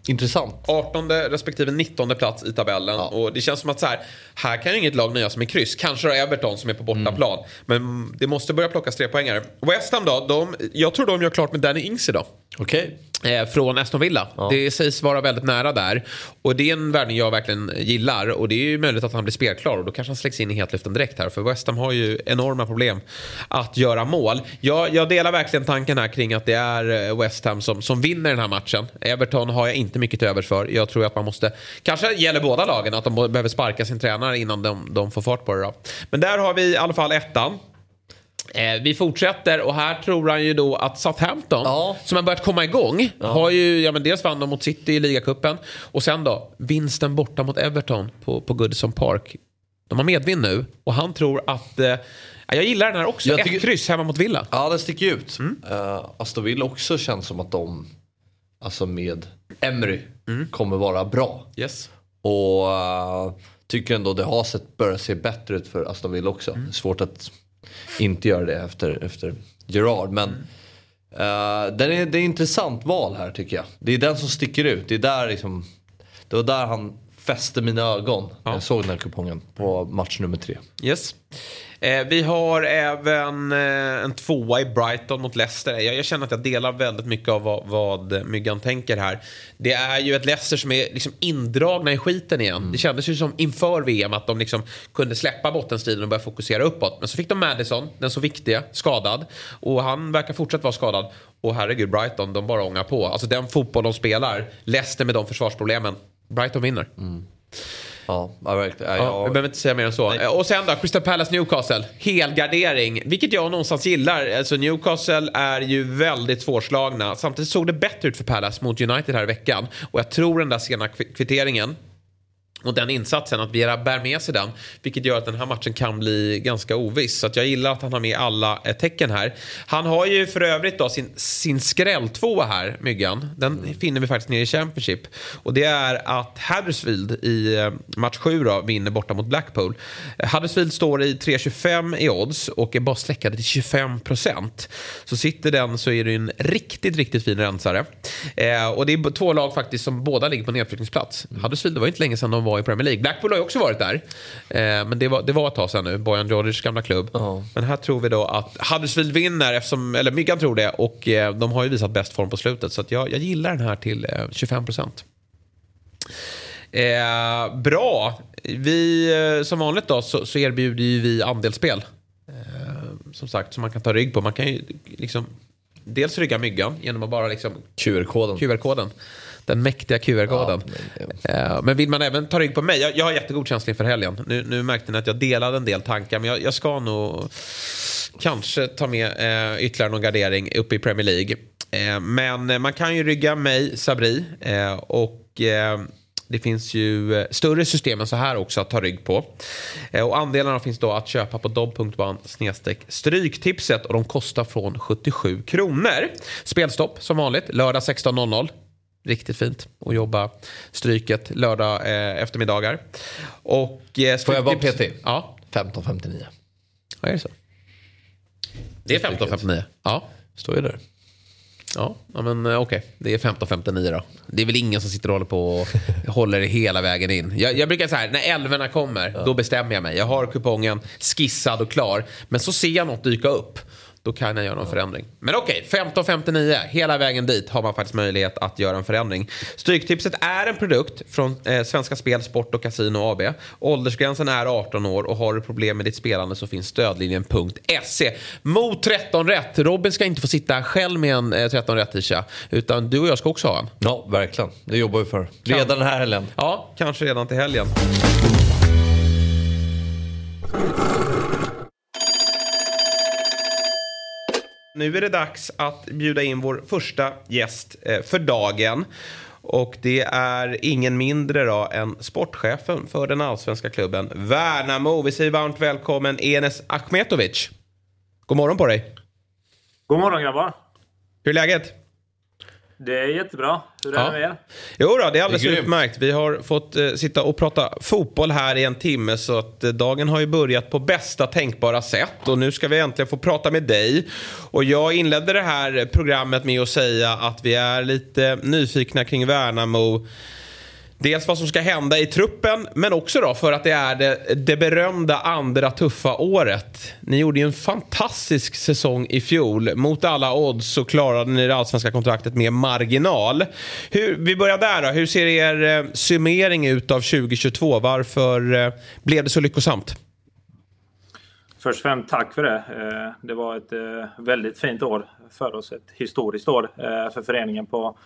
intressant. 18 respektive 19 plats i tabellen. Ja. Och det känns som att så här, här kan inget lag nöja sig med kryss. Kanske då Everton som är på bortaplan. Men det måste börja plockas trepoängare. West Ham då, de, jag tror de gör klart med Danny Ings idag. Okej. Eh, från Aston Villa. Det sägs vara väldigt nära där. Och det är en värvning jag verkligen gillar. Och det är ju möjligt att han blir spelklar. Och då kanske han släcks in i hetluften direkt här. För West Ham har ju enorma problem att göra mål. Jag, jag delar verkligen tanken här kring att det är eh, West Ham som, som vinner den här matchen. Everton har jag inte mycket övers för. Jag tror att man måste, kanske gäller båda lagen, att de behöver sparka sin tränare innan de, de får fart på det. Då. Men där har vi i alla fall ettan. Eh, vi fortsätter och här tror han ju då att Southampton, som har börjat komma igång, har ju, ja men dels vann de mot City i ligacupen och sen då vinsten borta mot Everton på, på Goodison Park. De har medvind nu och han tror att, eh, ja, jag gillar den här också, Jag ett tycker- kryss hemma mot Villa. Ja, den sticker ut. Mm. Uh, Aston Villa också känns som att de, alltså med Emery, kommer vara bra. Mm. Yes. Och eh, tycker ändå det har sett, börjat se bättre ut för Aston Villa också. Mm. Svårt att inte göra det efter, efter Gerard. Men Mm. eh, den är, det är ett intressant val här tycker jag. Det är den som sticker ut. Det är där liksom, det var där han fäste mina ögon när jag såg den här kupongen på match nummer tre. Yes. Eh, vi har även eh, en tvåa i Brighton mot Leicester. Jag, jag känner att jag delar väldigt mycket av vad, vad Myggan tänker här. Det är ju ett Leicester som är liksom indragna i skiten igen. Det kändes ju som inför VM att de liksom kunde släppa bottenstriden och börja fokusera uppåt. Men så fick de Madison, den så viktiga, skadad. Och han verkar fortsatt vara skadad. Och herregud, Brighton, de bara ångar på. Alltså den fotboll de spelar, Leicester med de försvarsproblemen. Brighton vinner. Ja, ja, verkligen. Ja, Ja, jag- vi behöver inte säga mer än så. Eh, Och sen då, Crystal Palace Newcastle. Helgardering, vilket jag någonstans gillar. Alltså Newcastle är ju väldigt svårslagna. Samtidigt såg det bättre ut för Palace mot United här i veckan. Och jag tror den där sena kvi- kvitteringen och den insatsen, att Viera bär med sig den, vilket gör att den här matchen kan bli ganska oviss. Så jag gillar att han har med alla eh, tecken här. Han har ju för övrigt då sin, sin skrälltvåa här, Myggan. Den finner vi faktiskt nere i Championship. Och det är att Huddersfield i eh, match 7 då, vinner borta mot Blackpool. Huddersfield står i 3,25 i odds och är bara släckade till 25 procent. Så sitter den så är det en riktigt, riktigt fin rensare. Eh, och det är två lag faktiskt som båda ligger på nedflyttningsplats. Huddersfield, det var inte länge sedan de var i Premier League. Blackpool har ju också varit där. Eh, men det var, det var ett tag sedan nu, Bojan Djordjic gamla klubb. Men här tror vi då att Huddersfield vinner, eftersom, eller Myggan tror det. Och eh, de har ju visat bäst form på slutet. Så jag, jag gillar den här till eh, 25 procent. Eh, bra. Vi, eh, som vanligt då, så, så erbjuder ju vi andelsspel. Eh, som sagt, som man kan ta rygg på. Man kan ju liksom dels rygga myggan genom att bara liksom... QR-koden. QR-koden. Den mäktiga QR-koden. Eh, men vill man även ta rygg på mig? Jag, jag har jättegod känsla inför helgen. Nu, nu märkte ni att jag delade en del tankar. Men jag, jag ska nog kanske ta med eh, ytterligare någon gardering uppe i Premier League. Eh, men man kan ju rygga mig, Sabri. Och det finns ju större system än så här också att ta rygg på. Och andelarna finns då att köpa på dobb.one snedstreck stryktipset och de kostar från 77 kronor. Spelstopp som vanligt, lördag 16.00. Riktigt fint att jobba stryket lördag eh, eftermiddagar. Och, eh, Får jag vara PT? Ja. 15.59. Ja, är det så? Det är 15.59. Ja. Står ju där. Ja, ja men eh, okej. Det är 15.59 då. Det är väl ingen som sitter och håller på och (laughs) håller det hela vägen in. Jag, jag brukar säga när älvorna kommer, då bestämmer jag mig. Jag har kupongen skissad och klar. Men så ser jag något dyka upp. Då kan jag göra någon förändring. Men okej, 15.59, hela vägen dit har man faktiskt möjlighet att göra en förändring. Stryktipset är en produkt från eh, Svenska Spel, Sport och Casino AB. Åldersgränsen är 18 år och har du problem med ditt spelande så finns stödlinjen.se. Mot 13 rätt. Robin ska inte få sitta själv med en eh, 13 rätt Tisha. Utan du och jag ska också ha en. Ja, verkligen. Det jobbar vi för. Redan den här helgen. Ja, kanske redan till helgen. Nu är det dags att bjuda in vår första gäst eh, för dagen. Och det är ingen mindre då än sportchefen för den allsvenska klubben Värnamo. Vi säger varmt välkommen Enes Achmetovic. God morgon på dig. God morgon grabbar. Hur är läget? Det är jättebra. Hur är det Ja. med er? Jo då, det är alldeles Det är utmärkt. Vi har fått eh, sitta och prata fotboll här i en timme så att eh, dagen har ju börjat på bästa tänkbara sätt och nu ska vi äntligen få prata med dig. Och jag inledde det här programmet med att säga att vi är lite nyfikna kring Värnamo. Dels vad som ska hända i truppen, men också då för att det är det, det berömda andra tuffa året. Ni gjorde ju en fantastisk säsong i fjol. Mot alla odds så klarade ni det allsvenska kontraktet med marginal. Hur, vi börjar där då. Hur ser er eh, summering ut av 2022? Varför eh, blev det så lyckosamt? Först och främst tack för det. Eh, Det var ett eh, väldigt fint år för oss. Ett historiskt år eh, för föreningen på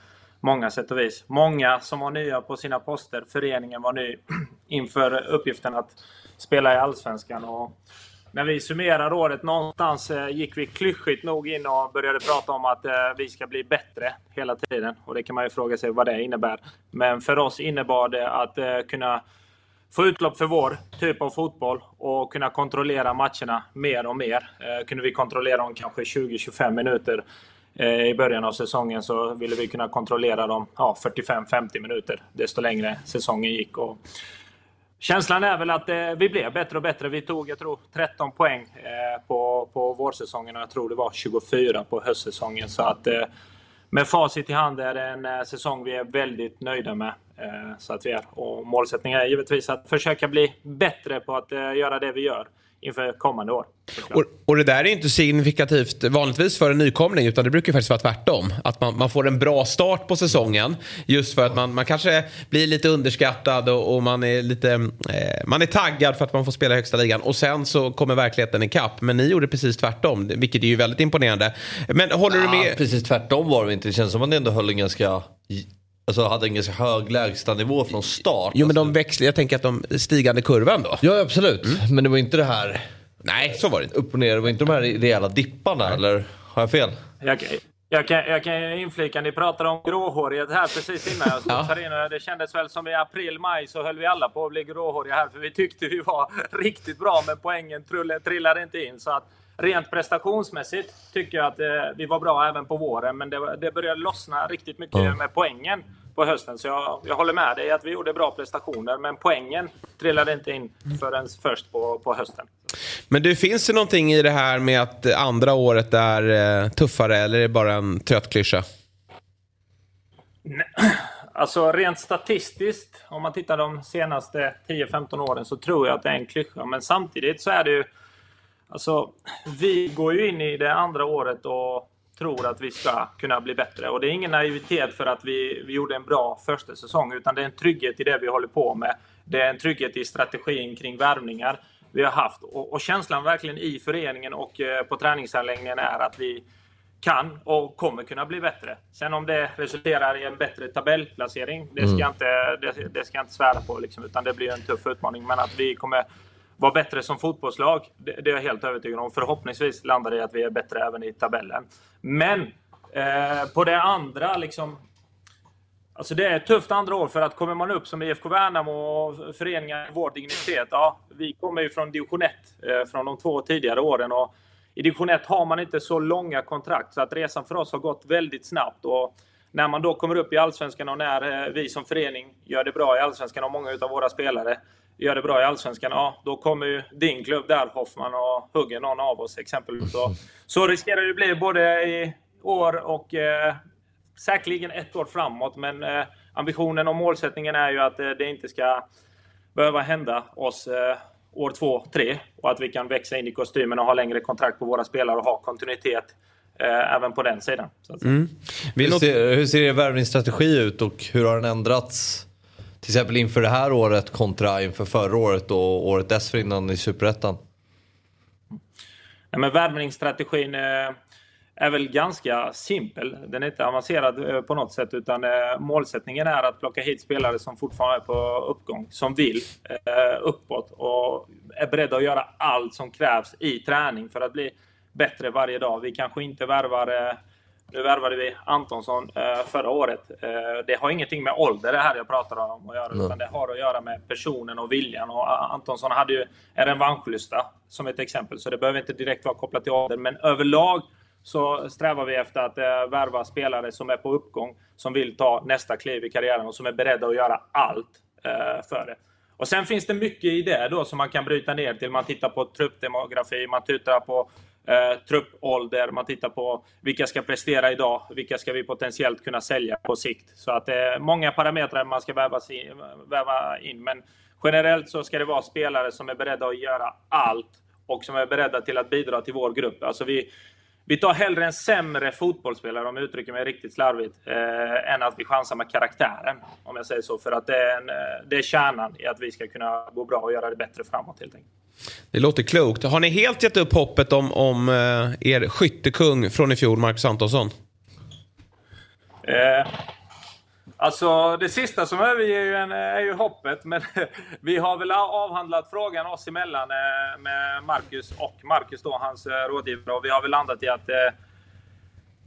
många sätt och vis. Många som var nya på sina poster. Föreningen var ny (clears throat) inför uppgiften att spela i Allsvenskan. Och när vi summerar året, någonstans eh, gick vi klyschigt nog in och började prata om att eh, vi ska bli bättre hela tiden. Och det kan man ju fråga sig vad det innebär. Men för oss innebar det att eh, kunna få utlopp för vår typ av fotboll och kunna kontrollera matcherna mer och mer. Eh, kunde vi kontrollera dem kanske 20-25 minuter Eh, i början av säsongen så ville vi kunna kontrollera dem ja, 45-50 minuter desto längre säsongen gick. Och känslan är väl att eh, vi blev bättre och bättre. Vi tog, jag tror, 13 poäng eh, på, på vårsäsongen och jag tror det var 24 på höstsäsongen. Så att eh, med facit i hand är det en eh, säsong vi är väldigt nöjda med. Eh, så att vi är. Och målsättningen är givetvis att försöka bli bättre på att eh, göra det vi gör inför kommande år. Och, och det där är inte signifikativt vanligtvis för en nykomling utan det brukar faktiskt vara tvärtom. Att man, man får en bra start på säsongen just för att man, man kanske blir lite underskattad och, och man är lite eh, man är taggad för att man får spela i högsta ligan och sen så kommer verkligheten ikapp. Men ni gjorde precis tvärtom vilket är ju väldigt imponerande. Men håller du med? Precis tvärtom var det inte. Det känns som att man ändå höll en ganska Alltså hade en ganska hög lägstanivå från start. Jo men de växlar, jag tänker att de stigande kurvan då. Ja absolut, men det var inte det här Nej, så var det inte. upp och ner. Det var inte de här rejäla dipparna eller har jag fel? Jag, jag, kan, jag kan inflika, ni pratade om gråhårighet här precis innan jag (laughs) Ja. ja. in. och Det kändes väl som i april, maj så höll vi alla på att bli gråhåriga här. För vi tyckte vi var (laughs) riktigt bra men poängen trillade inte in. Så att rent prestationsmässigt tycker jag att eh, vi var bra även på våren. Men det, det började lossna riktigt mycket med poängen på hösten. Så jag, jag håller med dig att vi gjorde bra prestationer. Men poängen trillade inte in förrän först på, på hösten. Men du, finns det någonting i det här med att andra året är eh, tuffare eller är det bara en trött klyscha? (clears throat) Alltså rent statistiskt, om man tittar de senaste 10-15 åren så tror jag att det är en klyscha. Men samtidigt så är det ju... Alltså, vi går ju in i det andra året och tror att vi ska kunna bli bättre. Och det är ingen naivitet för att vi, vi gjorde en bra första säsong, utan det är en trygghet i det vi håller på med. Det är en trygghet i strategin kring värvningar vi har haft. Och, och känslan verkligen i föreningen och eh, på träningsanläggningen är att vi kan och kommer kunna bli bättre. Sen om det resulterar i en bättre tabellplacering, det ska jag inte, det, det ska inte svära på. Liksom, utan det blir en tuff utmaning. Men att vi kommer vara bättre som fotbollslag, det, det är jag helt övertygad om. Förhoppningsvis landar det i att vi är bättre även i tabellen. Men eh, på det andra, liksom, Alltså det är ett tufft andra år för att kommer man upp som IFK Värnamo och föreningar i vår dignitet. Ja, vi kommer ju från division 1 eh, från de två tidigare åren och i division 1 har man inte så långa kontrakt så att resan för oss har gått väldigt snabbt. Och när man då kommer upp i Allsvenskan och när eh, vi som förening gör det bra i Allsvenskan och många utav våra spelare gör det bra i Allsvenskan, ja då kommer ju din klubb där Hoffman och hugger någon av oss exempelvis. Så, så riskerar det bli både i år och eh, säkerligen ett år framåt. Men eh, ambitionen och målsättningen är ju att eh, det inte ska behöva hända oss eh, år två, tre. Och att vi kan växa in i kostymen och ha längre kontrakt på våra spelare och ha kontinuitet eh, även på den sidan. Så att, Mm. Hur ser, hur ser er värvningsstrategi ut och hur har den ändrats? Till exempel inför det här året kontra inför förra året och året dessförinnan i Superettan. Men värvningsstrategin eh, är väl ganska simpel. Den är inte avancerad eh, på något sätt utan eh, målsättningen är att plocka hit spelare som fortfarande är på uppgång, som vill uppåt och är beredda att göra allt som krävs i träning för att bli bättre varje dag. Vi kanske inte värvar eh, nu värvade vi Antonsson eh, förra året. Eh, det har ingenting med ålder det här jag pratar om att göra, utan det har att göra med personen och viljan. Och A- Antonsson hade ju en revanschlusta som ett exempel, så det behöver inte direkt vara kopplat till ålder. Men överlag så strävar vi efter att eh, värva spelare som är på uppgång, som vill ta nästa kliv i karriären och som är beredda att göra allt eh, för det. Och sen finns det mycket i det då som man kan bryta ner till. Man tittar på truppdemografi, man tittar på eh, truppålder, man tittar på vilka ska prestera idag, vilka ska vi potentiellt kunna sälja på sikt. Så att det är många parametrar man ska väva in, väva in. Men generellt så ska det vara spelare som är beredda att göra allt och som är beredda till att bidra till vår grupp. Alltså vi, vi tar hellre en sämre fotbollsspelare, om jag uttrycker mig riktigt slarvigt, eh, än att vi chansar med karaktären. Om jag säger så. För att det är, en, eh, det är kärnan i att vi ska kunna gå bra och göra det bättre framåt helt enkelt. Det låter klokt. Har ni helt gett upp hoppet om, om eh, er skyttekung från i fjol, Marcus Antonsson? Eh, Alltså det sista som överger ju en, eh, är ju hoppet. Men (laughs) vi har väl avhandlat frågan oss emellan eh, med Marcus och Marcus då, hans eh, rådgivare. Och vi har väl landat i att eh,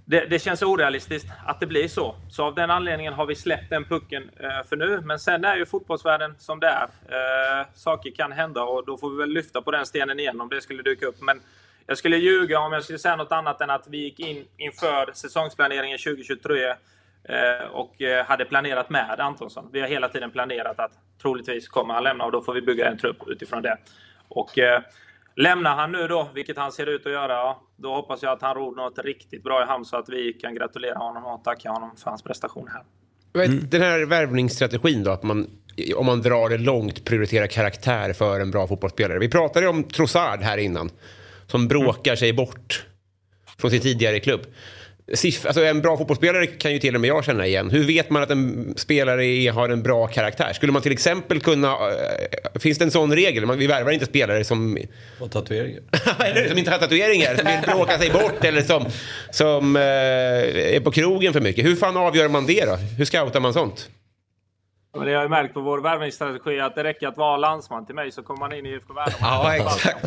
det, det, känns orealistiskt att det blir så. Så av den anledningen har vi släppt den pucken eh, för nu. Men sen är ju fotbollsvärlden som det är. Eh, saker kan hända och då får vi väl lyfta på den stenen igen om det skulle dyka upp. Men jag skulle ljuga om jag skulle säga något annat än att vi gick in inför säsongsplaneringen 2023 Eh, och eh, hade planerat med Antonsson. Vi har hela tiden planerat att troligtvis kommer han lämna och då får vi bygga en trupp utifrån det. Och eh, lämnar han nu då, vilket han ser ut att göra, då hoppas jag att han ror något riktigt bra i hamn så att vi kan gratulera honom och tacka honom för hans prestation här. Mm. Den här värvningsstrategin då, att man om man drar det långt prioriterar karaktär för en bra fotbollsspelare. Vi pratade om Trossard här innan, som bråkar sig bort från sin tidigare klubb. Siff, alltså en bra fotbollsspelare kan ju till och med jag känna igen. Hur vet man att en spelare har en bra karaktär? Skulle man till exempel kunna... Äh, finns det en sån regel? Man, vi värvar inte spelare som... Har tatueringar. (laughs) eller som inte har tatueringar, som vill bråka sig bort eller som, som äh, är på krogen för mycket. Hur fan avgör man det då? Hur scoutar man sånt? Men det har jag märkt på vår värvningsstrategi att det räcker att vara landsman till mig så kommer man in i IFK Värnamo. Ja, exakt.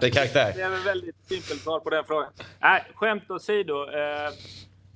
det är karaktär. Det är ett väldigt simpelt svar på den frågan. Nej, skämt åsido. Eh,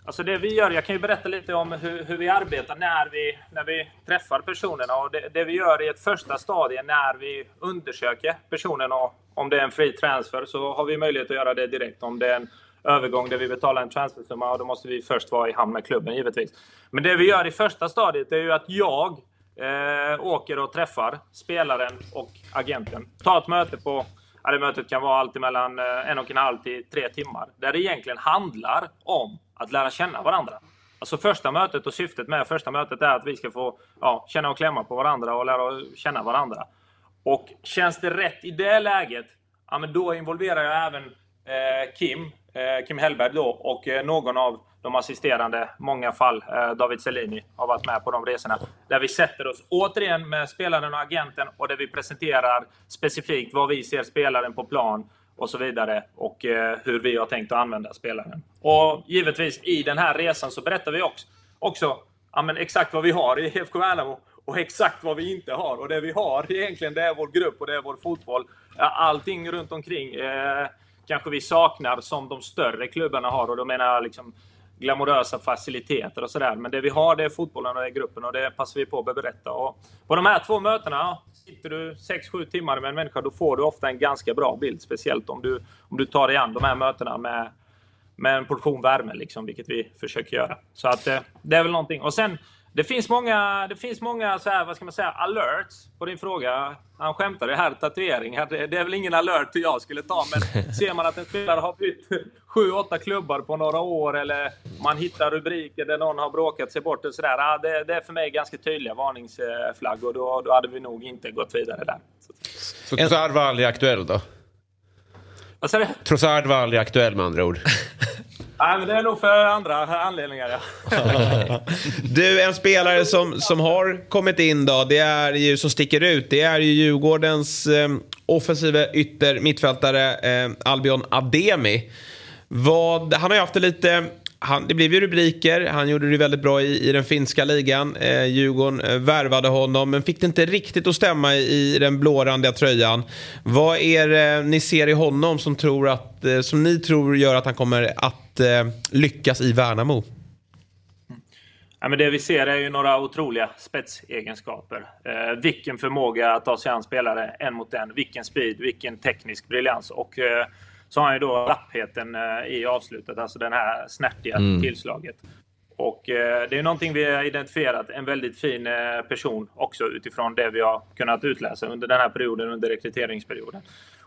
alltså det vi gör, jag kan ju berätta lite om hur, hur vi arbetar när vi, när vi träffar personerna. Och det, det, vi gör i ett första stadie när vi undersöker personen och om det är en fri transfer så har vi möjlighet att göra det direkt. Om det är en övergång där vi betalar en transfersumma och då måste vi först vara i hamn med klubben givetvis. Men det vi gör i första stadiet är ju att jag eh, åker och träffar spelaren och agenten. Tar ett möte på Ja, det mötet kan vara allt mellan eh, en och en halv till tre timmar. Där det egentligen handlar om att lära känna varandra. Alltså första mötet och syftet med första mötet är att vi ska få ja, känna och klämma på varandra och lära känna varandra. Och känns det rätt i det läget, ja, men då involverar jag även eh, Kim, Eh, Kim Hellberg då och eh, någon av de assisterande, många fall, eh, David Cellini har varit med på de resorna. Där vi sätter oss återigen med spelaren och agenten och där vi presenterar specifikt vad vi ser spelaren på plan och så vidare och hur vi har tänkt att använda spelaren. Och givetvis i den här resan så berättar vi också, också ja, men exakt vad vi har i (laughs) IFK Värnamo och exakt vad vi inte har. Och det vi har egentligen, det är vår grupp och det är vår fotboll. Allting runt omkring. Eh, kanske vi saknar som de större klubbarna har. Och då menar jag liksom glamorösa faciliteter och sådär. Men det vi har det är fotbollen och det är gruppen och det passar vi på att berätta. Och på de här två mötena, sitter du 6-7 timmar med en människa, då får du ofta en ganska bra bild. Speciellt om du, om du tar dig an de här mötena med, med en portion värme, liksom, vilket vi försöker göra. Så att eh, det är väl någonting. Och sen det finns många, det finns många så här, vad ska man säga, alerts på din fråga. Han skämtade här, tatueringar. Det är väl ingen alert jag skulle ta, men (laughs) ser man att en spelare har bytt sju, åtta klubbar på några år eller man hittar rubriker där någon har bråkat sig bort och sådär. Ja, det, det är för mig ganska tydliga varningsflaggor. Då, då hade vi nog inte gått vidare där. Så Trossard var aldrig aktuell då? Vad sa du? Trossard var aldrig aktuell med andra ord? (laughs) Nej, men det är nog för andra anledningar, ja. (laughs) du, en spelare som, som har kommit in då, det är ju som sticker ut, det är ju Djurgårdens eh, offensiva ytter mittfältare eh, Albion Ademi. Vad, han har ju haft det lite han, det blev ju rubriker. Han gjorde det väldigt bra i, i den finska ligan. Eh, Djurgården eh, värvade honom, men fick det inte riktigt att stämma i, i den blårandiga tröjan. Vad är det eh, ni ser i honom som, tror att, eh, som ni tror gör att han kommer att eh, lyckas i Värnamo? Ja, men det vi ser är ju några otroliga spetsegenskaper. Eh, vilken förmåga att ta sig an spelare en mot en. Vilken speed, vilken teknisk briljans. Och eh, så har han ju då rappheten eh, i avslutet, alltså den här snärtiga mm. tillslaget. Och eh, det är någonting vi har identifierat, en väldigt fin eh, person också utifrån det vi har kunnat utläsa under den här perioden, under rekryteringsperioden.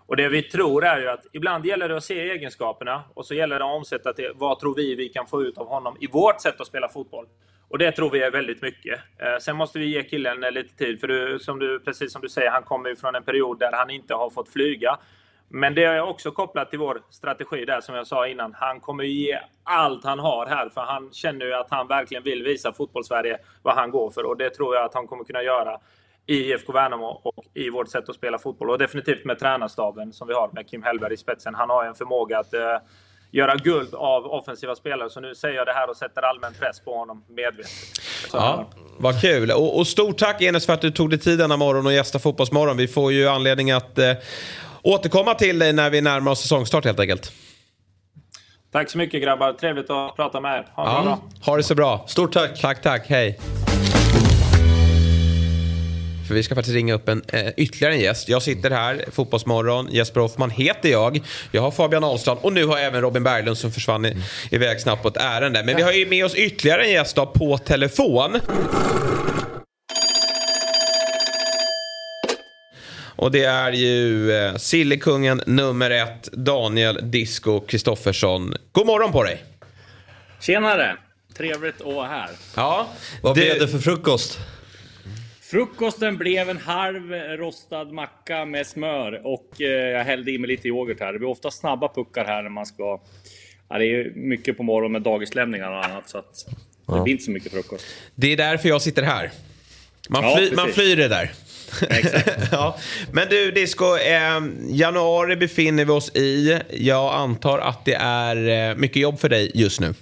Och det vi tror är ju att ibland gäller det att se egenskaperna och så gäller det att omsätta till vad tror vi vi kan få ut av honom i vårt sätt att spela fotboll. Och det tror vi är väldigt mycket. Eh, sen måste vi ge killen eh, lite tid, för du, som du, precis som du säger, han kommer ju från en period där han inte har fått flyga. Men det är också kopplat till vår strategi där som jag sa innan. Han kommer ge allt han har här för han känner ju att han verkligen vill visa fotbollssverige vad han går för och det tror jag att han kommer kunna göra i IFK Värnamo och i vårt sätt att spela fotboll. Och definitivt med tränarstaben som vi har med Kim Hellberg i spetsen. Han har ju en förmåga att eh, göra guld av offensiva spelare. Så nu säger jag det här och sätter allmän press på honom medvetet. Ja, vad kul. Och, och stort tack Enes för att du tog dig tid denna morgon och gästa Fotbollsmorgon. Vi får ju anledning att eh, återkomma till dig när vi närmar oss säsongstart helt enkelt. Tack så mycket grabbar. Trevligt att prata med er. Ha det bra. Ha det så bra. Stort tack. Tack, tack. Hej. För vi ska faktiskt ringa upp en, eh, ytterligare en gäst. Jag sitter här, Fotbollsmorgon. Jesper Hoffman heter jag. Jag har Fabian Ahlstrand och nu har jag även Robin Berglund som försvann i, iväg snabbt på ett ärende. Men vi har ju med oss ytterligare en gäst då, på telefon. Och det är ju eh, Sillekungen nummer ett, Daniel Disco Kristoffersson. God morgon på dig! Tjenare! Trevligt att vara här. Ja, Vad blev det för frukost? Frukosten blev en halv rostad macka med smör och eh, jag hällde i mig lite yoghurt här. Det blir ofta snabba puckar här när man ska... Ja, det är mycket på morgonen med dagislämningar och annat så att det Ja. blir inte så mycket frukost. Det är därför jag sitter här. Man, Ja, fly, man flyr det där. (laughs) ja. Men du Disco, eh, januari befinner vi oss i. Jag antar att det är eh, mycket jobb för dig just nu.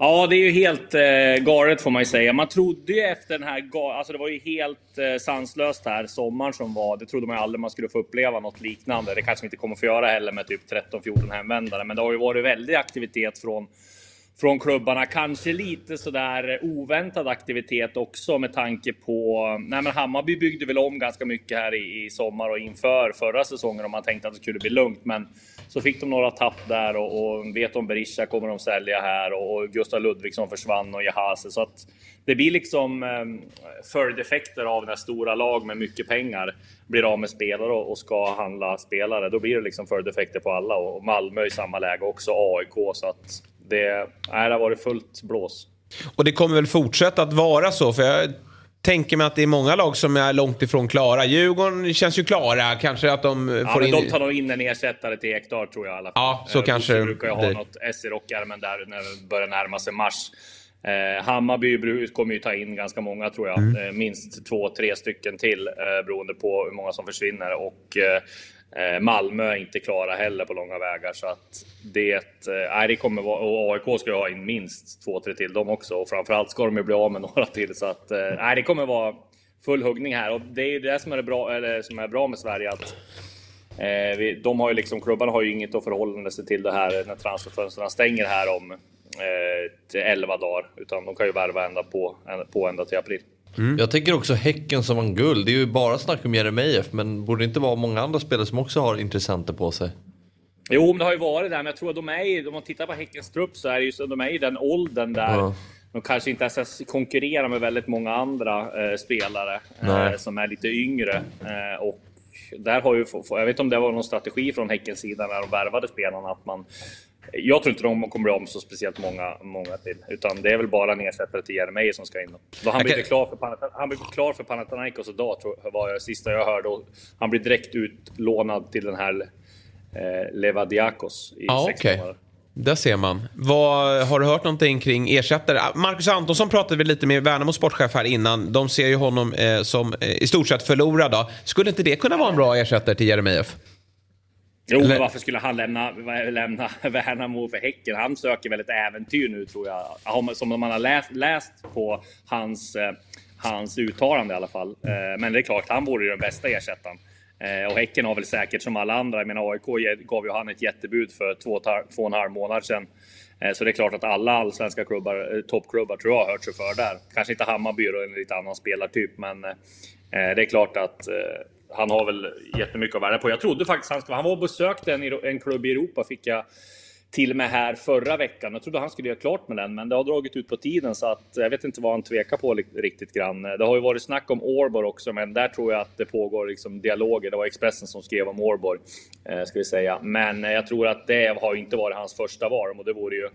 Ja, det är ju helt eh, galet får man ju säga. Man trodde ju efter den här... Alltså det var ju helt eh, sanslöst här sommaren som var. Det trodde man ju aldrig man skulle få uppleva något liknande. Det kanske vi inte kommer få göra heller med typ 13-14 hemvändare. Men det har ju varit väldig aktivitet från från klubbarna. Kanske lite sådär oväntad aktivitet också med tanke på... Nej men Hammarby byggde väl om ganska mycket här i, i sommar och inför förra säsongen om man tänkte att det skulle bli lugnt. Men så fick de några tapp där och, och vet om Berisha kommer de sälja här och, och Gustav Ludvigsson försvann och Jahase. Så att det blir liksom eh, följdeffekter av när stora lag med mycket pengar blir av med spelare och, och ska handla spelare. Då blir det liksom följdeffekter på alla och Malmö i samma läge också, AIK. Så att det, nej, det har varit fullt blås. Och det kommer väl fortsätta att vara så. För jag tänker mig att det är många lag som är långt ifrån klara. Djurgården känns ju klara. Kanske att de Ja, får men in... de tar nog in en ersättare till Ekdal tror jag i alla fall. Ja, så Eh, kanske Bosse brukar ju ha något S i rockärmen där när det börjar närma sig mars. Eh, Hammarby kommer ju ta in ganska många tror jag. Mm. Eh, minst två, tre stycken till eh, beroende på hur många som försvinner. Och eh, Eh, Malmö är inte klara heller på långa vägar. Så att det, eh, nej, det kommer vara, och AIK ska ju ha in minst två, tre till dem också. Och framförallt ska de ju bli av med (laughs) några till. Så att eh, nej, det kommer vara full huggning här. Och det är ju det som är, bra, eller, som är bra med Sverige. att Eh, vi, de har ju liksom, klubbarna har ju inget att förhålla sig till det här när transferfönstren stänger här om eh, till 11 dagar. Utan de kan ju värva ända på, på ända till april. Jag tänker också Häcken som vann guld. Det är ju bara snack om Jeremejeff men borde det inte vara många andra spelare som också har intressenter på sig? Jo, men det har ju varit där, men jag tror att de är ju, om man tittar på Häckens trupp så är det ju så, de är i den åldern där Ja. de kanske inte ens konkurrerar med väldigt många andra eh, spelare eh, som är lite yngre. Eh, och där har ju, jag vet inte om det var någon strategi från Häckens sida när de värvade spelarna att man jag tror inte de kommer bli om så speciellt många, många till. Utan det är väl bara en ersättare till Jeremejeff som ska in. Då han, blir klar för Panat- han blir klar för Panathinaikos idag, tror var det sista jag hörde. Och han blir direkt utlånad till den här eh, Levadiakos i Ja, sex okej. månader. Där ser man. Vad, har du hört någonting kring ersättare? Ah, Marcus Antonsson pratade vi lite med Värnamos sportchef här innan. De ser ju honom eh, som eh, i stort sett förlorad. Då. Skulle inte det kunna vara en bra ersättare till Jeremejeff? Jo, Eller- men varför skulle han lämna, lämna (laughs) Värnamo för Häcken? Han söker väl ett äventyr nu tror jag. Som man har läst, läst på hans, eh, hans uttalande i alla fall. Eh, Men det är klart, han vore ju den bästa ersättaren. Eh, Och Häcken har väl säkert som alla andra, jag menar AIK gav ju han ett jättebud för två, två och en halv månad sedan. Så det är klart att alla allsvenska klubbar, toppklubbar tror jag har hört sig för där. Kanske inte Hammarby och en lite annan spelartyp, men det är klart att han har väl jättemycket att värda på. Jag trodde faktiskt han skulle... Han var och besökte en, en klubb i Europa, fick jag till med här förra veckan. Jag trodde han skulle göra klart med den, men det har dragit ut på tiden så att jag vet inte vad han tvekar på riktigt grann. Det har ju varit snack om Årborg också, men där tror jag att det pågår liksom dialoger. Det var Expressen som skrev om Årborg, eh, ska vi säga. Men eh, jag tror att det har inte varit hans första val och det vore ju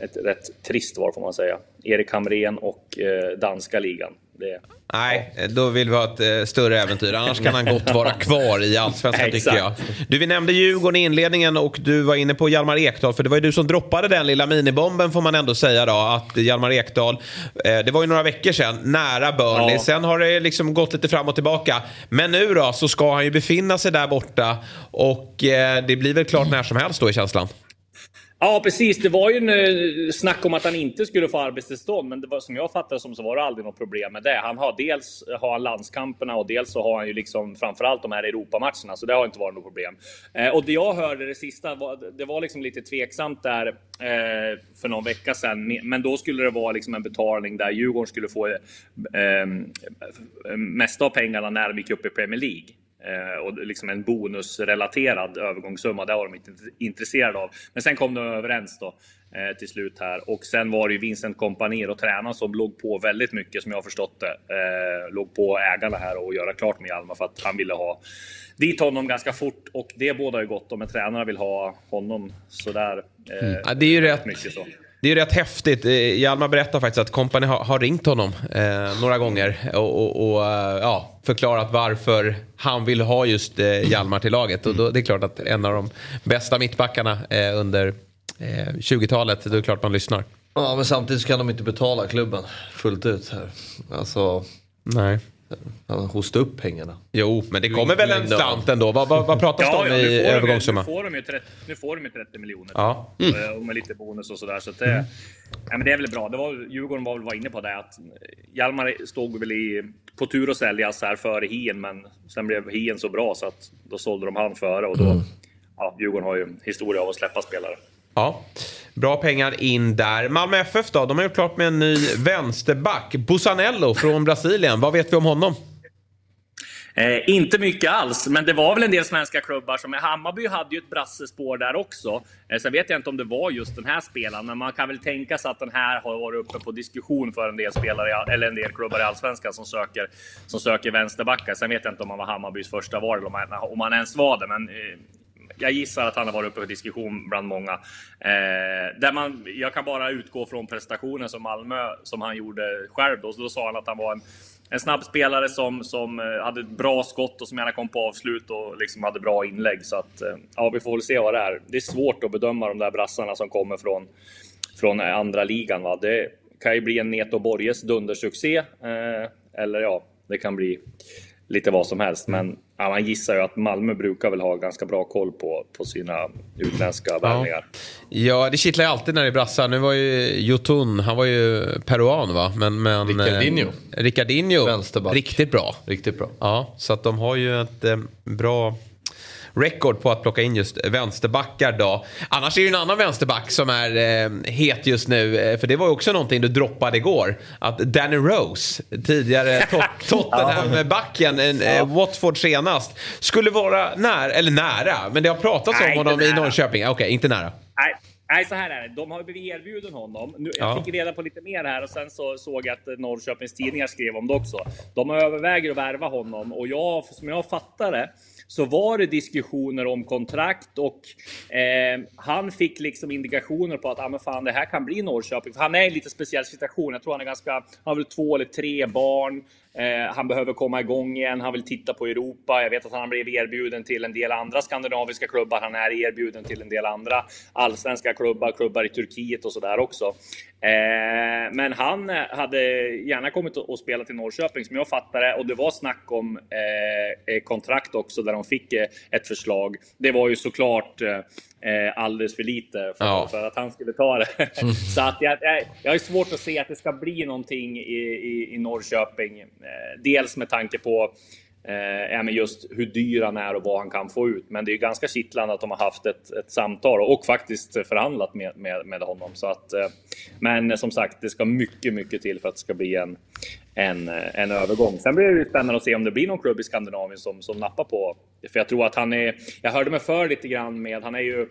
ett rätt trist val får man säga. Erik Hamrén och eh, danska ligan. Det, Nej, då vill vi ha ett eh, större äventyr. Annars kan han gott (laughs) vara kvar i allsvenskan tycker jag. Du, vi nämnde Djurgården i inledningen och du var inne på Hjalmar Ekdal. För det var ju du som droppade den lilla minibomben får man ändå säga då. Att Hjalmar Ekdal, eh, det var ju några veckor sedan, nära Burnley. Ja. Sen har det liksom gått lite fram och tillbaka. Men nu då så ska han ju befinna sig där borta. Och eh, det blir väl klart när som helst då i känslan. Ja, precis. Det var ju en eh, snack om att han inte skulle få arbetstillstånd, men det var, som jag fattade som så var det aldrig något problem med det. Han har dels har han landskamperna och dels så har han ju liksom framförallt de här Europamatcherna, så det har inte varit något problem. Eh, och det jag hörde det sista, var, det var liksom lite tveksamt där eh, för någon vecka sedan, men då skulle det vara liksom en betalning där Djurgården skulle få eh, eh mesta av pengarna när de gick upp i Premier League. Eh, och liksom en bonusrelaterad övergångssumma. Det var de inte intresserade av. Men sen kom de överens då eh, till slut här och sen var det ju Vincent Kompanier och tränaren som låg på väldigt mycket som jag har förstått det. Eh, låg på ägarna här och göra klart med Hjalmar för att han ville ha dit honom ganska fort och det båda ju gott om en tränare vill ha honom sådär. Eh, mm. Ja, det är ju rätt. Mycket så. Det är rätt häftigt. Eh, Hjalmar berättar faktiskt att Company har, har ringt honom eh, några gånger och, och, och eh, ja, förklarat varför han vill ha just eh, Hjalmar till laget. Och då, det är klart att en av de bästa mittbackarna eh, under eh, 20-talet, då är det klart man lyssnar. Ja, men samtidigt så kan de inte betala klubben fullt ut här. Alltså... Nej. Han hosta upp pengarna. Jo, men det kommer väl en slant ändå. Vad, vad, vad pratas det ja, om ja, i övergångssumma? Nu får de ju 30, nu får de ju 30 miljoner. Ja. Mm. Och med lite bonus och sådär. Så att det, ja, men det är väl bra. Det var, Djurgården var väl var inne på det att Hjalmar stod väl i, på tur att säljas här före Hien, men sen blev Hien så bra så att då sålde de han före och då. Mm. Ja, Djurgården har ju historia av att släppa spelare. Ja, bra pengar in där. Malmö FF då? De har gjort klart med en ny vänsterback. Busanello från Brasilien. Vad vet vi om honom? Eh, inte mycket alls, men det var väl en del svenska klubbar som... Hammarby hade ju ett brassespår där också. Eh, sen vet jag inte om det var just den här spelaren, men man kan väl tänka sig att den här har varit uppe på diskussion för en del spelare, eller en del klubbar i Allsvenskan som söker, som söker vänsterbackar. Sen vet jag inte om han var Hammarbys första val, eller om han, om han ens var det, men eh, jag gissar att han har varit uppe för diskussion bland många. Eh, där man, jag kan bara utgå från prestationen som Malmö, som han gjorde själv. Då, så då sa han att han var en, en snabb spelare som, som eh, hade ett bra skott och som gärna kom på avslut och liksom hade bra inlägg. Så att, eh, ja, vi får väl se vad det är. Det är svårt att bedöma de där brassarna som kommer från, från andra ligan. Va? Det kan ju bli en Neto Borges dundersuccé. Eh, eller ja, det kan bli lite vad som helst. Men ja, man gissar ju att Malmö brukar väl ha ganska bra koll på, på sina utländska värvningar. Ja, det kittlar ju alltid när det är brassar. Nu var ju Jotun, han var ju peruan va? Men, men, Ricardinho. Eh, Ricardinho, Vänsterback. riktigt bra. Riktigt bra. Ja, så att de har ju ett eh, bra record på att plocka in just vänsterbackar då. Annars är det en annan vänsterback som är eh, het just nu. Eh, för det var ju också någonting du droppade igår. Att Danny Rose, tidigare (laughs) tot Tottenham-backen, eh, Watford senast, skulle vara nära, eller nära, men det har pratats om honom i. Norrköping. Okej, inte nära. Nej, nej, så här är det. De har blivit erbjuden honom. Nu, Ja. Jag fick reda på lite mer här och sen så såg jag att Norrköpings tidningar skrev om det också. De överväger att värva honom och jag, som jag fattar det, så var det diskussioner om kontrakt och eh, han fick liksom indikationer på att ah, men fan, det här kan bli Norrköping. För han är i en lite speciell situation. Jag tror han är ganska, han har väl två eller tre barn. Eh, han behöver komma igång igen. Han vill titta på Europa. Jag vet att han blev erbjuden till en del andra skandinaviska klubbar. Han är erbjuden till en del andra allsvenska klubbar, klubbar i Turkiet och sådär också. Eh, men han eh, hade gärna kommit och spelat i Norrköping som jag fattade det och det var snack om eh, eh kontrakt också där de fick eh, ett förslag. Det var ju såklart eh, alldeles för lite för, Ja. för att han skulle ta det. (laughs) Så att jag, jag, jag har svårt att se att det ska bli någonting i, i, i Norrköping. Eh, dels med tanke på eh, men just hur dyr han är och vad han kan få ut. Men det är ju ganska kittlande att de har haft ett, ett samtal och faktiskt förhandlat med, med, med honom. Så att, eh, men som sagt, det ska mycket, mycket till för att det ska bli en, en, eh, en övergång. Sen blir det ju spännande att se om det blir någon klubb i Skandinavien som, som nappar på. För jag tror att han är, jag hörde mig för lite grann med, han är ju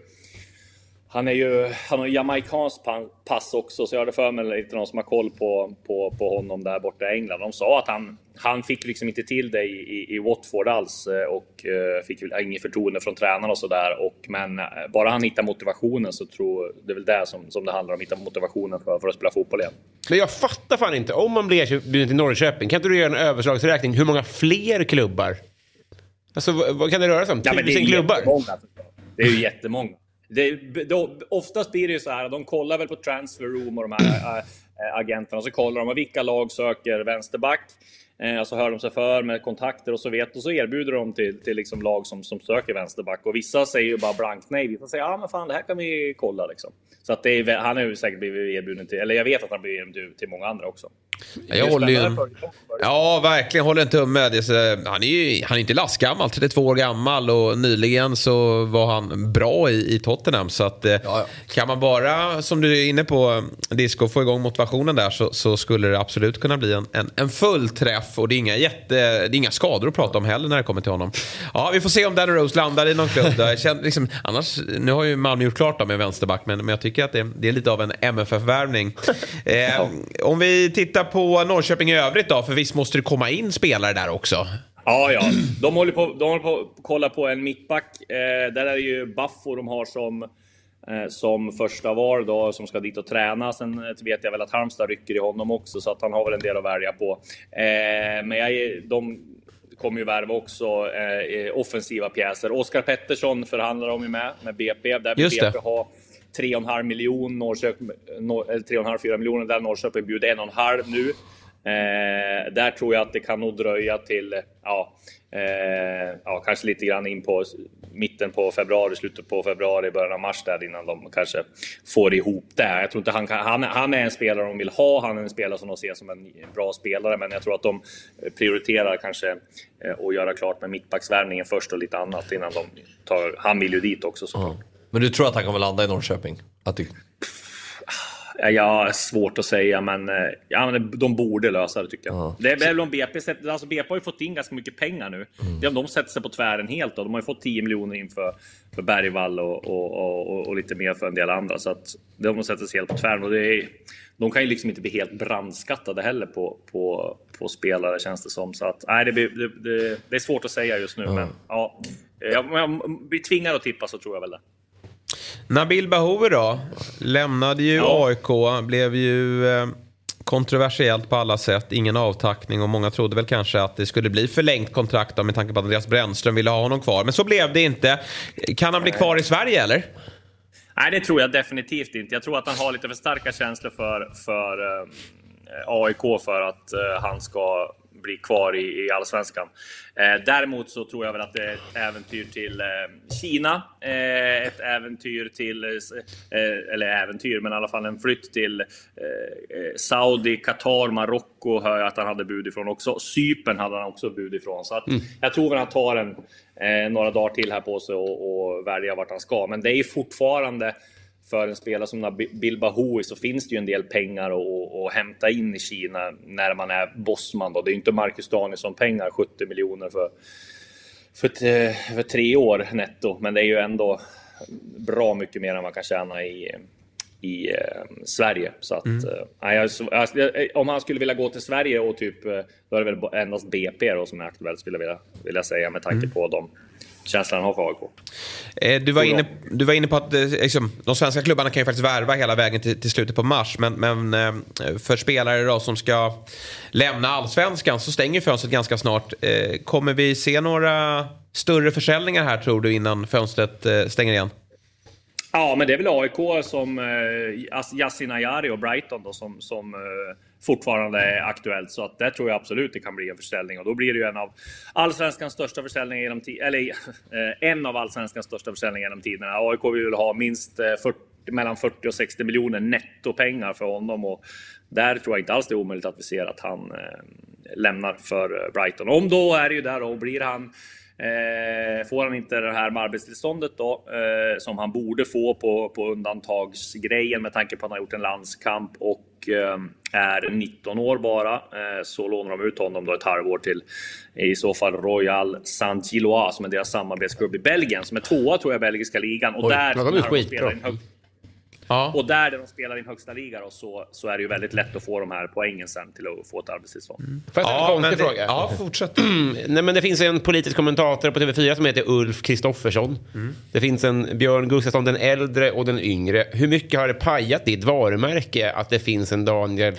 han är ju, han har pa- pass också, så jag hade för mig lite någon som har koll på, på, på honom där borta i England. De sa att han, han fick liksom inte till det i, i, Watford alls eh, och eh, fick väl inget förtroende från tränaren och sådär. Men eh, bara han hittar motivationen så tror det är väl det som, som det handlar om, hitta motivationen för, för att spela fotboll igen. Men jag fattar fan inte. Om man blir erbjuden till Norrköping, kan inte du göra en överslagsräkning? Hur många fler klubbar? Alltså vad, kan det röra sig om? Ja, Tusen klubbar? jättemånga. såklart. Det är ju jättemånga. Det, då, oftast blir det ju så här, de kollar väl på transfer room och de här, äh, äh agenterna. Så kollar de vilka lag söker vänsterback. Eh, så hör de sig för med kontakter och så vet och så erbjuder de till, till liksom lag som, som söker vänsterback. Och vissa säger ju bara blankt nej. Vissa säger ja ah, men fan det här kan vi kolla liksom. Så att det är, han har ju säkert blivit erbjuden till, eller jag vet att han blivit erbjuden till många andra också. Jag håller ju. Ja, verkligen. Håller en tumme. Det är så, han är ju han är inte lastgammal, 32 år gammal och nyligen så var han bra i, i Tottenham. Så att, ja, ja. kan man bara, som du är inne på, Disco, få igång motivationen där så, så skulle det absolut kunna bli en, en, en full träff. Och det är, inga jätte, det är inga skador att prata om heller när det kommer till honom. Ja, vi får se om Danny Rose landar i någon klubb. Där. Känner, liksom, annars, nu har ju Malmö gjort klart med vänsterback, men, men jag tycker att det, det är lite av en MFF-värvning. (laughs) Eh, om vi tittar på Norrköping i övrigt då? För visst måste det komma in spelare där också? Ja, ja. De håller på, de håller på att kolla på en mittback. Eh, där är det ju Baffo de har som, eh, som första val då, som ska dit och träna. Sen eh, vet jag väl att Halmstad rycker i honom också, så att han har väl en del att välja på. Eh, men jag, de kommer ju värva också eh, offensiva pjäser. Oskar Pettersson förhandlar de ju med, med BP. Där vill BP ha 3,5 miljoner, Norrköping, 3,5-4 miljoner där Norrköping bjuder 1,5 nu. Eh, där tror jag att det kan nog dröja till, ja, eh, ja, kanske lite grann in på mitten på februari, slutet på februari, början av mars där innan de kanske får ihop det. Jag tror inte han, kan, han, han är en spelare de vill ha, han är en spelare som de ser som en bra spelare, men jag tror att de prioriterar kanske eh, att göra klart med mittbacksvärvningen först och lite annat innan de tar, han vill ju dit också såklart. Mm. Men du tror att han kommer landa i Norrköping? Att det... Ja, svårt att säga, men, eh, ja, de borde lösa det tycker jag. Ja. Det är väl om BP, alltså BP har ju fått in ganska mycket pengar nu. Mm. Det är om de sätter sig på tvären helt. Då. De har ju fått 10 miljoner in för, Bergvall och, och, och, och, lite mer för en del andra. Så att de sätter sig helt på tvären. Och det är, de kan ju liksom inte bli helt brandskattade heller på, på, på spelare känns det som. Så att, nej, det, blir, det, det, det är svårt att säga just nu, mm. men ja. Om jag blir tvingad att tippa så tror jag väl det. Nabil Bahoui då? Lämnade ju ja. AIK, blev ju eh, kontroversiellt på alla sätt. Ingen avtackning och många trodde väl kanske att det skulle bli förlängt kontrakt då, med tanke på att Andreas Brännström ville ha honom kvar. Men så blev det inte. Kan han bli kvar i Sverige eller? Nej, det tror jag definitivt inte. Jag tror att han har lite för starka känslor för, för eh, AIK för att eh, han ska bli kvar i, i allsvenskan. Eh, däremot så tror jag väl att det är ett äventyr till eh, Kina. Eh, ett äventyr till, eh, eller äventyr, men i alla fall en flytt till eh, eh, Saudi, Qatar, Marocko hör jag att han hade bud ifrån också. Cypern hade han också bud ifrån. Så att mm. jag tror väl han tar en, några dagar till här på sig och, och välja vart han ska. Men det är fortfarande för en spelare som Nabil Bahoui så finns det ju en del pengar att, att hämta in i Kina när man är bossman. Då. Det är ju inte Marcus Danielsson-pengar, 70 miljoner för, för, för tre år netto. Men det är ju ändå bra mycket mer än man kan tjäna i, i eh, Sverige. Så att, mm. eh, jag, jag, om han skulle vilja gå till Sverige och typ, eh, då är det väl endast BP då som är aktuellt skulle jag vilja, vilja säga med tanke mm. på de känslan har för AIK. Eh, du var, inne, du var inne på att eh, liksom, de svenska klubbarna kan ju faktiskt värva hela vägen till, till slutet på mars. Men, men eh, för spelare då som ska lämna allsvenskan så stänger fönstret ganska snart. Kommer vi se några större försäljningar här tror du innan fönstret stänger igen? Ja, men det är väl AIK som eh, Yasin Ayari och Brighton då, som, som eh, fortfarande är aktuellt. Så att där tror jag absolut det kan bli en försäljning och då blir det ju en av allsvenskans största försäljningar genom eller (laughs) eh, en av allsvenskans största försäljningar genom tiderna. AIK vill ha minst eh, 40, mellan 40 och 60 miljoner nettopengar för honom och där tror jag inte alls det är omöjligt att vi ser att han eh, lämnar för Brighton. Om då är det ju där och blir han Eh, får han inte det här med arbetstillståndet då, eh, som han borde få på, på undantagsgrejen med tanke på att han har gjort en landskamp och eh, är 19 år bara, eh, så lånar de ut honom då ett halvår till i så fall Royal Saint-Gilloise som är deras samarbetsklubb i Belgien, som är tvåa tror jag belgiska ligan. Och Oj, där, de är skitbra. Ja. Och där, där de spelar i en högsta liga då, så, så är det ju väldigt lätt att få de här poängen sen till att få ett arbetstillstånd. Mm. Får jag ställa en konstig fråga? Ja, fortsätt. Nej, men det finns en politisk kommentator på TV4 som heter Ulf Kristoffersson. Mm. Det finns en Björn Gustafsson den äldre och den yngre. Hur mycket har det pajat ditt varumärke att det finns en Daniel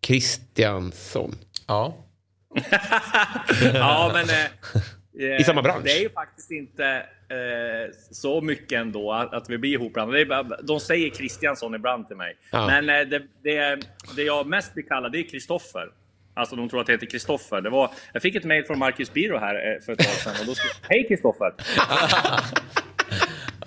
Kristiansson? Ja. (laughs) ja, men... Eh, I samma bransch? Det är ju faktiskt inte eh, så mycket ändå att, att vi blir ihopblandade. De säger Kristiansson ibland till mig. Ja. Men eh, det, det, det jag mest blir kallad, det är Kristoffer. Alltså de tror att jag heter Kristoffer. Jag fick ett mail från Marcus Biro här eh, för ett tag sedan och då skrev Hej Kristoffer! (laughs)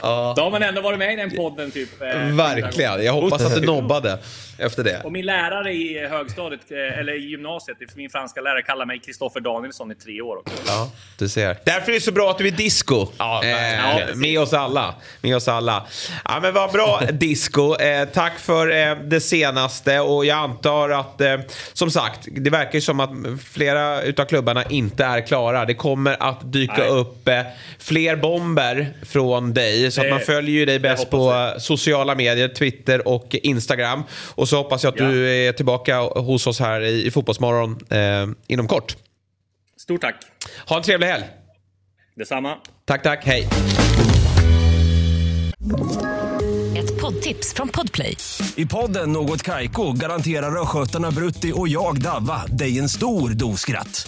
Då har man ändå varit med i den podden typ. eh, Verkligen. Jag hoppas att du nobbade efter det. Och min lärare i högstadiet, eh, eller i gymnasiet, min franska lärare kallar mig Kristoffer Danielsson i tre år också. Ja, du ser. Därför är det så bra att du är disco. Ja, eh, precis. med oss alla. Med oss alla. Ja, men vad bra (laughs) disco. Eh, tack för eh, det senaste och jag antar att eh, som sagt, det verkar ju som att flera utav klubbarna inte är klara. Det kommer att dyka Nej. upp eh, fler bomber från dig. Så att man följer ju dig bäst på eh, sociala medier, Twitter och Instagram. Och så hoppas jag att Ja. du är tillbaka hos oss här i, i Fotbollsmorgon eh, inom kort. Stort tack! Ha en trevlig helg! Detsamma! Tack, tack. Hej! Ett poddtips från Podplay. I podden Något Kaiko garanterar östgötarna Brutti och jag, Davva, dig en stor dos skratt.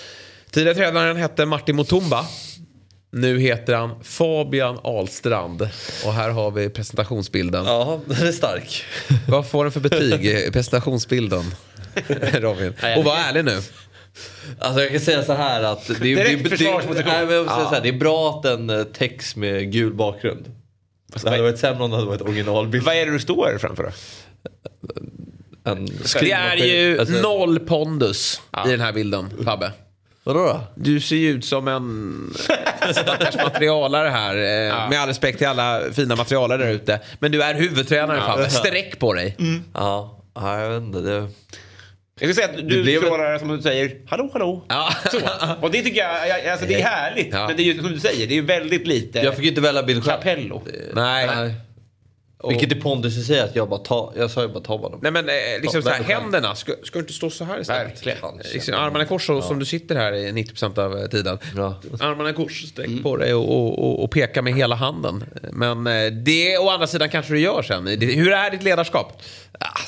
Tidigare tränaren hette Martin Mutumba. Nu heter han Fabian Ahlstrand. Och här har vi presentationsbilden. Ja, den är stark. (laughs) Vad får den för betyg, i presentationsbilden? (laughs) Robin. Och var ärlig nu. Alltså jag kan säga så här att det, det, Direkt det, det, nej, men jag Ja. så här, det är bra att den eh, täcks med gul bakgrund. Det hade varit sämre om det hade varit originalbild. Vad är det du står framför då? En Det är ju Alltså- noll pondus i den här bilden, Fabbe. Vadå då? Du ser ju ut som en stackars materialare här. eh, Med all respekt till alla fina materialare där ute. Men du är huvudtränare Ja. Fabbe. Sträck på dig. Ja, ja, jag vet inte. Det... Jag ska säga att du strålar som du säger, hallå hallå. Så. Och det tycker jag, alltså det är härligt. Ja. Men det är ju som du säger, det är ju väldigt lite Jag fick inte välja bild själv. Capello. Nej. Vilket är pondus i sig att jag bara tar, jag sa ju bara ta honom. Nej men eh, liksom Ja, så här, händerna, ska, ska du inte stå så här istället? Verkligen. Liksom, armarna i kors så, som du sitter här i 90% av eh, tiden. Armarna i kors, sträck på dig och, och, och, och peka med hela handen. Men eh, det å andra sidan kanske du gör sen. Hur är ditt ledarskap?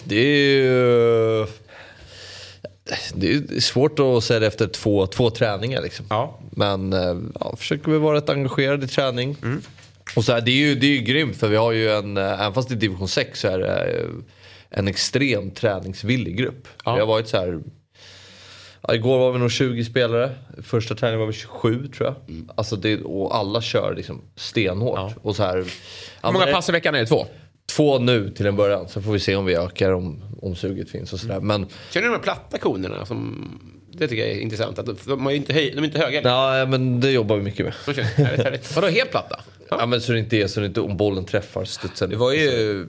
Det är ju... Det är svårt att säga det efter två, två träningar. Liksom. Men eh, ja, försöker vi vara rätt engagerade i träning. Och så här, det, är ju, det är ju grymt för vi har ju en, eh, även fast det är division 6 så är det eh, en extremt träningsvillig grupp. Vi har varit så här Ja, igår var vi nog 20 spelare. Första träningen var vi 27 tror jag. Alltså det, och alla kör liksom stenhårt. Och så här, Hur många pass i veckan är det? Två? Två nu till en början. Så får vi se om vi ökar om, om suget finns och sådär. Men Känner du de platta konerna? Som, det tycker jag är intressant. Att de, är inte höj, de är inte höga. Ja, men det jobbar vi mycket med. (laughs) Vadå helt platta? Ja, men så det inte är så det inte om bollen träffar studsen. Det var ju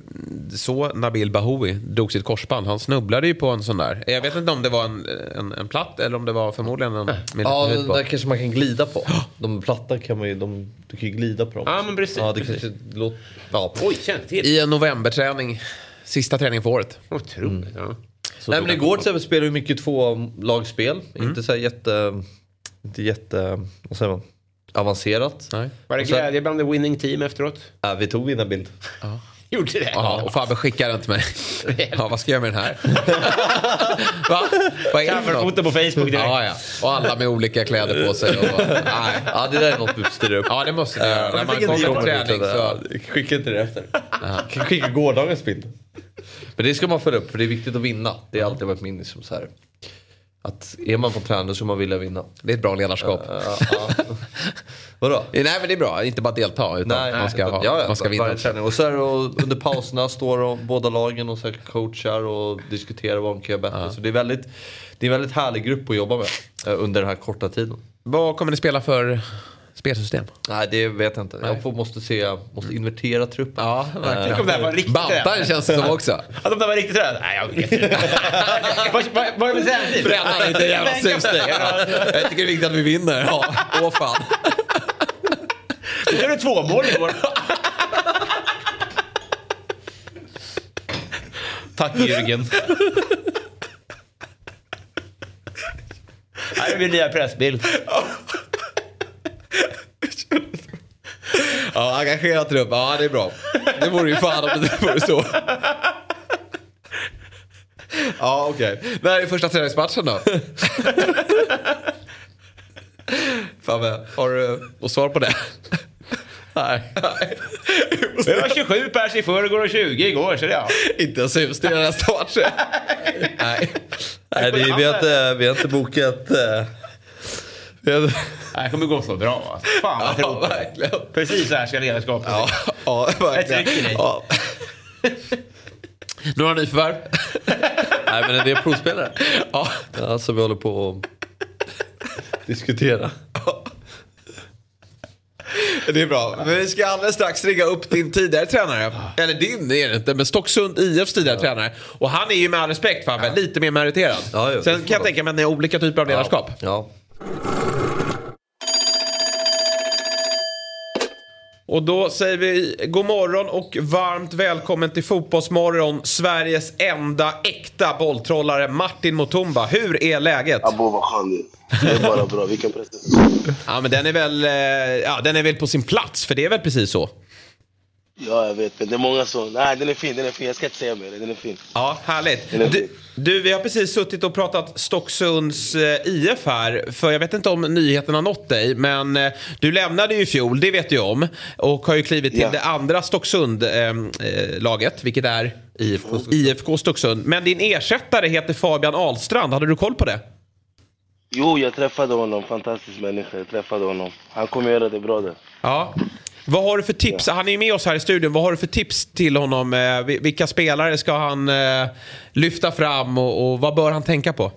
så Nabil Bahoui drog sitt korsband. Han snubblade ju på en sån där. Jag vet inte om det var en, en, en platt eller om det var förmodligen en med Ja, hud den på. där kanske man kan glida på. De platta kan man ju, de, du kan ju glida på dem. Ja, men precis, Ja, det precis. kanske låter... Ja. Oj, till. I en novemberträning. Sista träningen för året. Otroligt. Ja. Nej men igår till exempel spelade vi mycket två lagspel. Mm. Inte så här jätte... Inte jätte... Vad säger man? Avancerat. Nej. Var det glädje bland the winning team efteråt? Ja, vi tog vinnarbild. (laughs) Gjorde det? Ja, och Fabbe skickade den till mig. (laughs) Ja, vad ska jag göra med den här? (laughs) Va? Vad är det för något? Coverfoto på Facebook direkt. Ja, ja. Och alla med olika kläder på sig. Och, nej. Ja, det där är något vi styr upp. Ja, det måste du göra. När man kommer med träning så... Skicka inte det efter. Kan Skicka gårdagens bild. Men det ska man följa upp för det är viktigt att vinna. Det har alltid varit min liksom så här. Att är man på träning så man vilja vinna. Det är ett bra ledarskap. Ja, ja. (laughs) Vadå? Nej, men det är bra. Inte bara delta, utan Nej, man ska, utan- ha, ja, man ska vinna. träning. Och så här, och under pauserna står de, båda lagen och så här coachar och diskuterar vad de kan göra bättre. Så det är, väldigt, det är en väldigt härlig grupp att jobba med eh, under den här korta tiden. Vad kommer ni spela för spelsystem? Nej, det vet jag inte. Jag får, måste, se, måste mm. invertera truppen. Ja, verkligen. Tänk det var riktigt eh, Bantar känns det som också. (laughs) Att om det var riktigt röd? Nej, jag vet inte. (laughs) Vad är bestämt? Brännan inte jävla susning. Jag tycker det är viktigt att vi vinner. Ja, åh fan. Du gjorde två mål igår. Tack Jürgen. Här är min nya pressbild. Ja, engagerat trupp. Ja, det är bra. Det vore ju fan om det vore så. Ja, okej. När är första träningsmatchen då? Fabbe, har du något svar på det? Nej. Det var 27 pers i förrgår och 20 igår, så det ja. Inte ens hus, det är nästa match. Nej. Nej, det, vi, har inte, vi har inte bokat... har, Det här kommer gå så bra. Alltså. Fan vad Ja, det. verkligen. Precis så här ska ledarskapet Ja, ja verkligen. tryck i dig. Ja. Några nyförvärv? nej, men en del provspelare. Ja. Ja, så vi håller på att diskutera. Det är bra. Men vi ska alldeles strax ringa upp din tidigare tränare. Eller din är det inte, men Stocksund IFs tidigare tränare. Och han är ju med all respekt Fabbe, lite mer meriterad. Ja, ja, Sen kan jag tänka mig att ni har olika typer av ledarskap. Ja. Och då säger vi god morgon och varmt välkommen till Fotbollsmorgon. Sveriges enda äkta bolltrollare Martin Mutumba. Hur är läget? Abo vad skön det är. Det är bara bra. Vilken presentation. Ja men den är väl, eh, ja, den är väl på sin plats, för det är väl precis så? Ja, jag vet. Men det är många som... Nej, den är fin. Den är fin. Jag ska inte säga mer. Den är fin. Ja, härligt. Du, du, vi har precis suttit och pratat Stocksunds eh, IF här. För jag vet inte om nyheten har nått dig, men eh, du lämnade ju i fjol, det vet du om. Och har ju klivit till Ja. det andra Stocksund-laget, vilket är IFK, IFK Stocksund. Men din ersättare heter Fabian Ahlstrand, hade du koll på det? Jo, jag träffade honom. Fantastisk människa. Jag träffade honom. Han kommer göra det bra där. Ja. Vad har du för tips? Han är ju med oss här i studion. Vad har du för tips till honom? Eh, vi- Vilka spelare ska han eh, lyfta fram och, och vad bör han tänka på?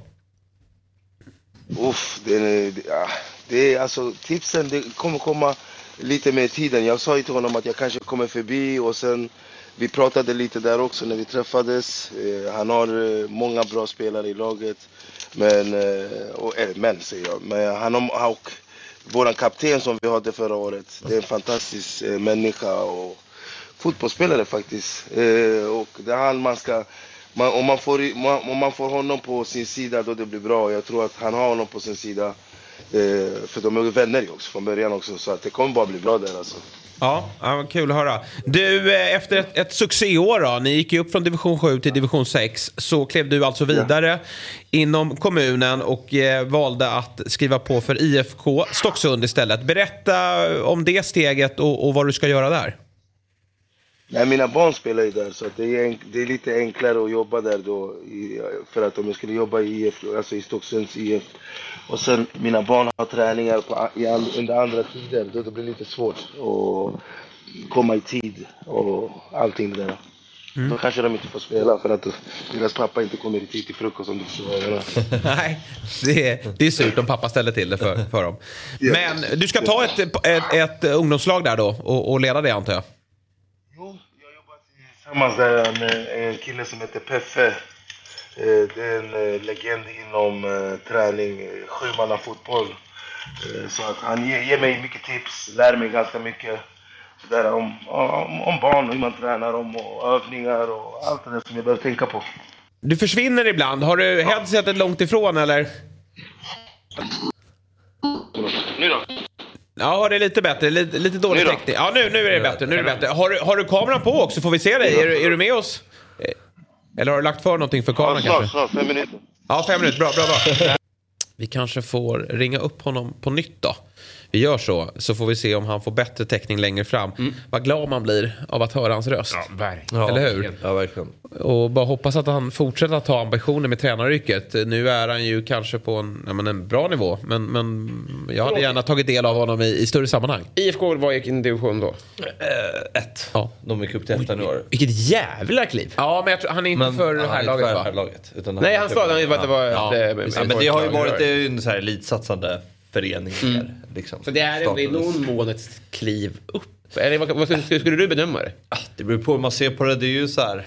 Uff, det är, det, ja, det är alltså tipsen, det kommer komma lite med tiden. Jag sa ju till honom att jag kanske kommer förbi och sen vi pratade lite där också när vi träffades. Eh, han har eh, många bra spelare i laget. Men, eh, och, eller men säger jag, men han har, och våran kapten som vi hade förra året, det är en fantastisk människa och fotbollsspelare faktiskt. Och det är han man ska, man, om, man får, om man får honom på sin sida då det blir bra. Jag tror att han har honom på sin sida. Eh, för de är vänner ju också från början också så att det kommer bara bli bra där alltså. Ja, ja kul att höra. Du, eh, efter ett, ett succéår då, ni gick ju upp från division 7 till division 6, så klev du alltså vidare inom kommunen och eh, valde att skriva på för IFK Stocksund istället. Berätta om det steget och, och vad du ska göra där. Nej, mina barn spelar ju där så det, är enk- det är lite enklare att jobba där då. I, för att om jag skulle jobba i IF, alltså i Stocksunds IF. Och sen mina barn har träningar på, i, an- under andra tider. Då det blir lite svårt att komma i tid och allting det där. Då kanske de inte får spela för att deras pappa inte kommer i tid till frukost om du förstår. (laughs) Nej, det är, det är surt om pappa ställer till det för, för dem. Men du ska ta ett, ett, ett ungdomslag där då och, och leda det antar jag? Tillsammans där är en, en kille som heter Peffe. Eh, Det är en eh, legend inom eh, träning, sjumannafotboll. Så att han ger, ger mig mycket tips, lär mig ganska mycket sådär, om, om, om barn, hur man tränar dem och övningar och allt det där som jag behöver tänka på. Du försvinner ibland. Har du headsetet långt ifrån eller? Ja, det är lite bättre. Lite, lite dålig täckning. Ja, nu, nu är det bättre. Nu är det bättre. Har, du- har du kameran på också? Får vi se dig? Är, du- är du med oss? Eh, Eller har du lagt för någonting för kameran kanske? snart, fem minuter. Ja, fem minuter. Bra, bra, bra. Vi kanske får ringa upp honom på nytt då. Vi gör så, så får vi se om han får bättre täckning längre fram. Vad glad man blir av att höra hans röst. Ja, verkligen. Eller hur? Ja, verkligen. Och bara hoppas att han fortsätter att ha ambitioner med tränaryrket. Nu är han ju kanske på en, ja, men en bra nivå. Men, men jag hade gärna tagit del av honom i, i större sammanhang. IFK, vad gick in division då? ett. Ja. De gick upp till ettan i år. Vilket jävla kliv! Ja, men jag tror, han är inte Men för är här laget va? här laget, utan Nej, han sa att det var- Ja, det- det- ja, men det har ju det- varit det en elitsatsande förening. Där, liksom, Så det är ändå i någon mån ett kliv upp. Eller vad, vad skulle, skulle du bedöma det? Det beror på hur man ser på det. Det är ju så här.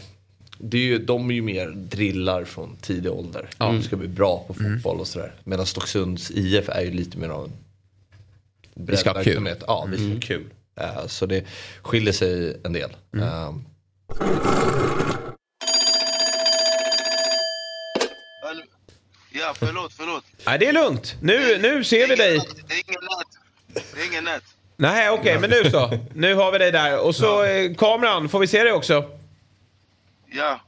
Det är ju, de är ju mer drillar från tidig ålder. De ska bli bra på fotboll och sådär. Medan Stocksunds IF är ju lite mer av en Vi ska ha kul. Ja, vi ska ha kul. Eh, så det skiljer sig en del. Eh, Ja, förlåt, förlåt. Nej, det är lugnt. Nu, nu ser vi dig. Det är ingen nät. Det är ingen nät. Nej, okej, men nu så. Nu har vi dig där. Och så eh, kameran, får vi se dig också? Ja.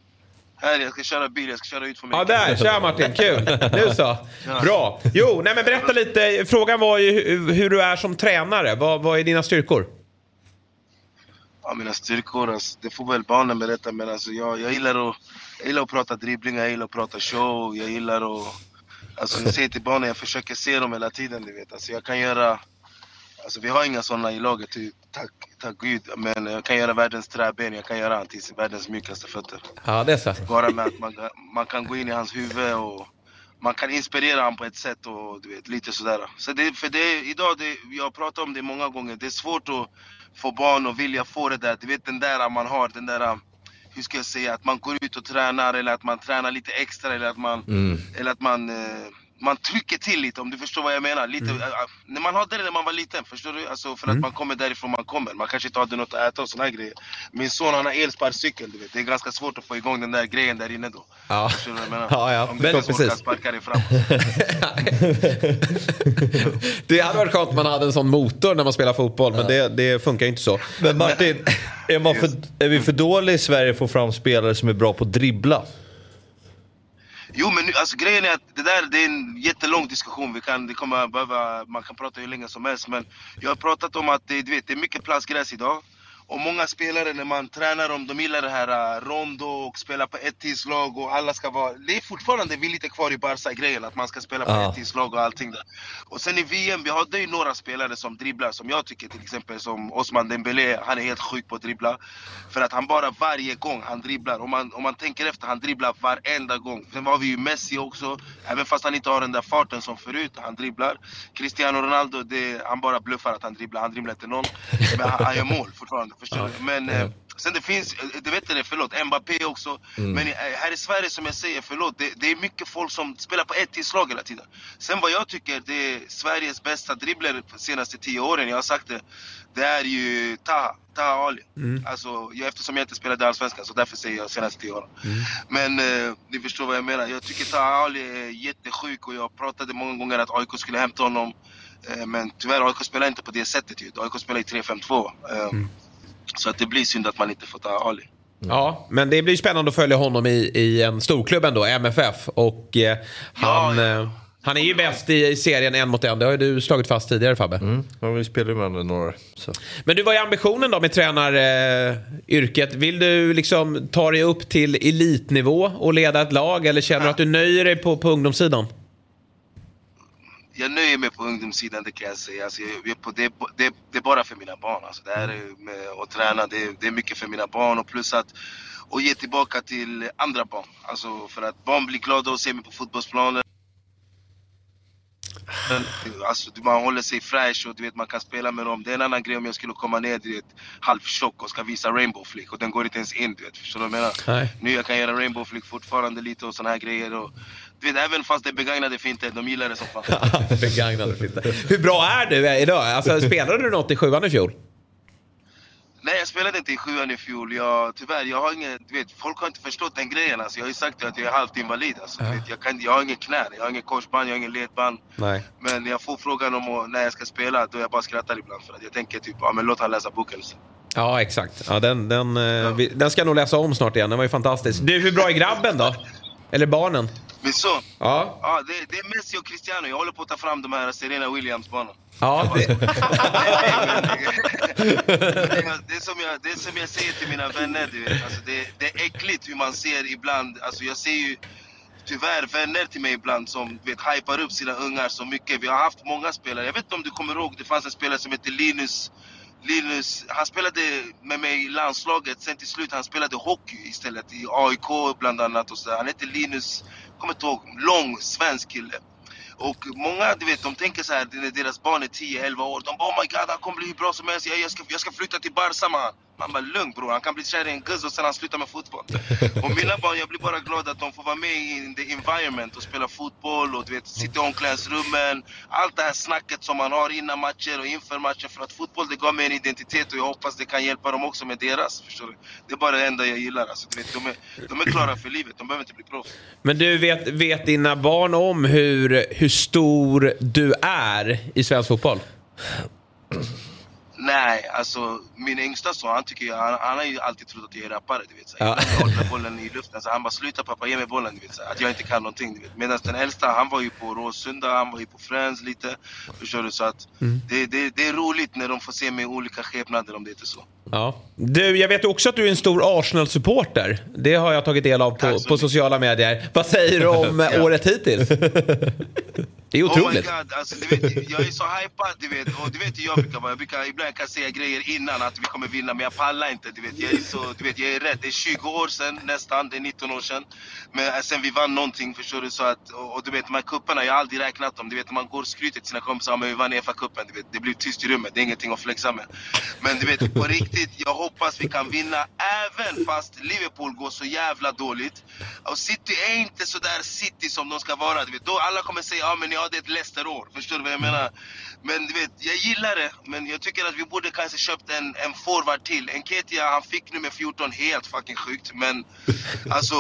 Här, jag ska köra bil. Jag ska köra ut för mig. Ja, där. Tja Martin, kul. Nu så. Bra. Jo, nej men berätta lite. Frågan var ju hur, du är som tränare. Vad, vad är dina styrkor? Ja, mina styrkor, alltså, det får väl barnen berätta. Men alltså, jag, jag, gillar att, jag gillar att prata dribbling, jag gillar att prata show, jag gillar att... Alltså (laughs) jag säger till barnen, jag försöker se dem hela tiden, du vet. Alltså, jag kan göra... Alltså vi har inga sådana i laget, ty- tack, tack gud. Men jag kan göra världens träben, jag kan göra han till världens mjukaste fötter. Ja, det är så. Bara med att man, man kan gå in i hans huvud och man kan inspirera honom på ett sätt och du vet, lite sådär. Så det, för det, idag, det, jag har pratat om det många gånger, det är svårt att få barn att vilja få det där, du vet den där man har, den där, hur ska jag säga, att man går ut och tränar eller att man tränar lite extra eller att man, Mm. eller att man eh, man trycker till lite om du förstår vad jag menar. Lite, Mm. äh, när man hade det när man var liten, förstår du? Alltså för att man kommer därifrån man kommer. Man kanske inte hade något att äta och såna här grejer. Min son han har elsparkcykel, du vet. Det är ganska svårt att få igång den där grejen där inne då. Ja, Förstår du vad jag menar? ja, ja. Om du inte orkar sparka dig framåt. (laughs) Det hade varit skönt om man hade en sån motor när man spelar fotboll, men det, det funkar ju inte så. Men Martin, (laughs) är, man för, är vi för dåliga i Sverige att få fram spelare som är bra på att dribbla? Jo men nu, alltså grejen är att det där det är en jättelång diskussion. Vi kan, det kommer behöva, man kan prata hur länge som helst. Men jag har pratat om att det, du vet, det är mycket plastgräs idag. Och många spelare när man tränar dem, de gillar det här uh, rondo och spela på ett tidslag och alla ska vara... Det är fortfarande, vi är lite kvar i Barca-grejen, att man ska spela på Ja. ett tidslag och allting där. Och sen i VM, vi hade ju några spelare som dribblar, som jag tycker till exempel som Osman Dembélé, han är helt sjuk på att dribbla. För att han bara varje gång han dribblar, om man, om man tänker efter, han dribblar varenda gång. Sen har vi ju Messi också, även fast han inte har den där farten som förut, han dribblar. Cristiano Ronaldo, det, han bara bluffar att han dribblar, han dribblar inte någon. Men han, han gör mål fortfarande, förstår du? Men eh, sen det finns, eh, du vet det, förlåt, Mbappé också. Mm. Men eh, här i Sverige som jag säger, förlåt, det, det är mycket folk som spelar på ett tillslag hela tiden. Sen vad jag tycker, det är Sveriges bästa dribbler de senaste tio åren, jag har sagt det. Det är ju Taha, Taha Ali. Mm. Alltså, jag, eftersom jag inte spelade Allsvenskan så därför säger jag senaste tio åren. Men eh, ni förstår vad jag menar. Jag tycker Taha Ali är jättesjuk och jag pratade många gånger att AIK skulle hämta honom. Eh, men tyvärr, AIK spelar inte på det sättet ju. AIK spelar i 3-5-2. Eh, Så att det blir synd att man inte får ta Ali. Ja, men det blir spännande att följa honom i, i en storklubb ändå, MFF. Och eh, han, Eh, han är ju bäst i, i serien en mot en. Det har ju du slagit fast tidigare Fabbe. Mm. Ja, vi spelar ju med varandra några år. Så. Men du, vad är ambitionen då med tränaryrket? Vill du liksom ta dig upp till elitnivå och leda ett lag? Eller känner du att du nöjer dig på, på ungdomssidan? Jag nöjer mig på ungdomssidan, det kan jag säga. Alltså, jag, på, det, det, det är bara för mina barn. Alltså, det här är med att träna, det, det är mycket för mina barn. Och plus att och ge tillbaka till andra barn. Alltså för att barn blir glada och ser mig på fotbollsplanen. Alltså, man håller sig fräsch och du vet, man kan spela med dem. Det är en annan grej om jag skulle komma ner du vet, halvtjock och ska visa rainbow flick och den går inte ens in. Du vet, förstår du vad jag menar? Nej. Nu jag kan göra rainbow flick fortfarande lite och såna här grejer. Och, du vet, även fast det är begagnade finter, de gillar det som fan. (laughs) Begagnade finter. Hur bra är du idag? Alltså, spelade du något i sjuan i fjol? Nej, jag spelade inte i sjuan i fjol. Jag, tyvärr, jag har ingen, du vet, folk har inte förstått den grejen. Alltså, jag har ju sagt att jag är halvt invalid. Alltså, du vet, jag, kan, jag har ingen knä, jag har ingen korsband, jag har ingen ledband. Nej. Men jag får frågan om när jag ska spela, då jag bara skrattar ibland. För att jag tänker typ, ja men låt han läsa boken. Så. Ja, exakt. Ja, den, den, eh, vi, den ska jag nog läsa om snart igen. Den var ju fantastisk. Du, hur bra är grabben då? Eller barnen? Min son, Ja. ja, det, det är Messi och Cristiano. Jag håller på att ta fram de här Serena Williams-barnen. Ja, det, (laughs) det, är som jag, det är som jag säger till mina vänner, du vet. Alltså det, det är äckligt hur man ser ibland. Alltså jag ser ju tyvärr vänner till mig ibland som vet, hypar upp sina ungar så mycket. Vi har haft många spelare. Jag vet inte om du kommer ihåg, det fanns en spelare som hette Linus. Linus, han spelade med mig i landslaget. Sen till slut han spelade hockey istället i AIK bland annat. Och så där. Han hette Linus, kommer inte ihåg, lång svensk kille. Och många, du vet, de tänker så här när deras barn är 10-11 år. De bara oh my god, han kommer bli hur bra som helst. Jag, jag, ska, jag ska flytta till Barca man. Man bara lugn bror, han kan bli kär i en guzz och sen han slutar med fotboll. Och mina barn, jag e blir bara glad att de får vara med i the environment och spela fotboll och du vet, sitta i omklädningsrummen. Allt det här snacket som man har innan matcher och inför matcher. För att fotboll det gav mig en identitet och jag hoppas det kan hjälpa dem också med deras. Förstår du? Det är bara det enda jag gillar. Alltså, du vet, de, är, e de är klara för livet, de behöver inte bli proffs. Men du, vet, vet dina barn om hur, hur stor du är i svensk fotboll? Nej, alltså min yngsta son, han, tycker, han, han har ju alltid trott att jag är rappare. Du vet, så. Ja. Jag håller bollen i luften. Så han bara sluta pappa, ge mig bollen. Du vet, så. Att jag inte kan någonting. Du vet. Medan den äldsta, han var ju på Råsunda, han var ju på Friends lite. Förstår du? Så att det, det, det är roligt när de får se mig i olika skepnader om det inte är så. Ja. Du, jag vet också att du är en stor Arsenal-supporter. Det har jag tagit del av på, på sociala medier. Vad säger du om (laughs) året hittills? (laughs) Det är Oh my otroligt. god, alltså, du vet, jag är så hypad du vet. Och du vet hur jag brukar vara. Jag brukar, ibland kan jag säga grejer innan att vi kommer vinna, men jag pallar inte. Du vet. Jag, är så, du vet, jag är rädd. Det är 20 år sedan nästan, det är 19 år sedan. Men eh, sen vi vann någonting förstår du. Så att, och, och du vet de här kupperna, jag har aldrig räknat dem. Du vet man går och skryter till sina kompisar, men vi vann FA-cupen. Du vet, det blir tyst i rummet, det är ingenting att flexa med. Men du vet, på riktigt, jag hoppas vi kan vinna även fast Liverpool går så jävla dåligt. Och City är inte så där City som de ska vara. Du vet. Då alla kommer säga ja men ni hade ett Leicester-år. Förstår du vad jag menar? Men du vet, jag gillar det. Men jag tycker att vi borde kanske köpt en, en forward till. Enketia, han fick nummer 14, helt fucking sjukt. Men (laughs) alltså,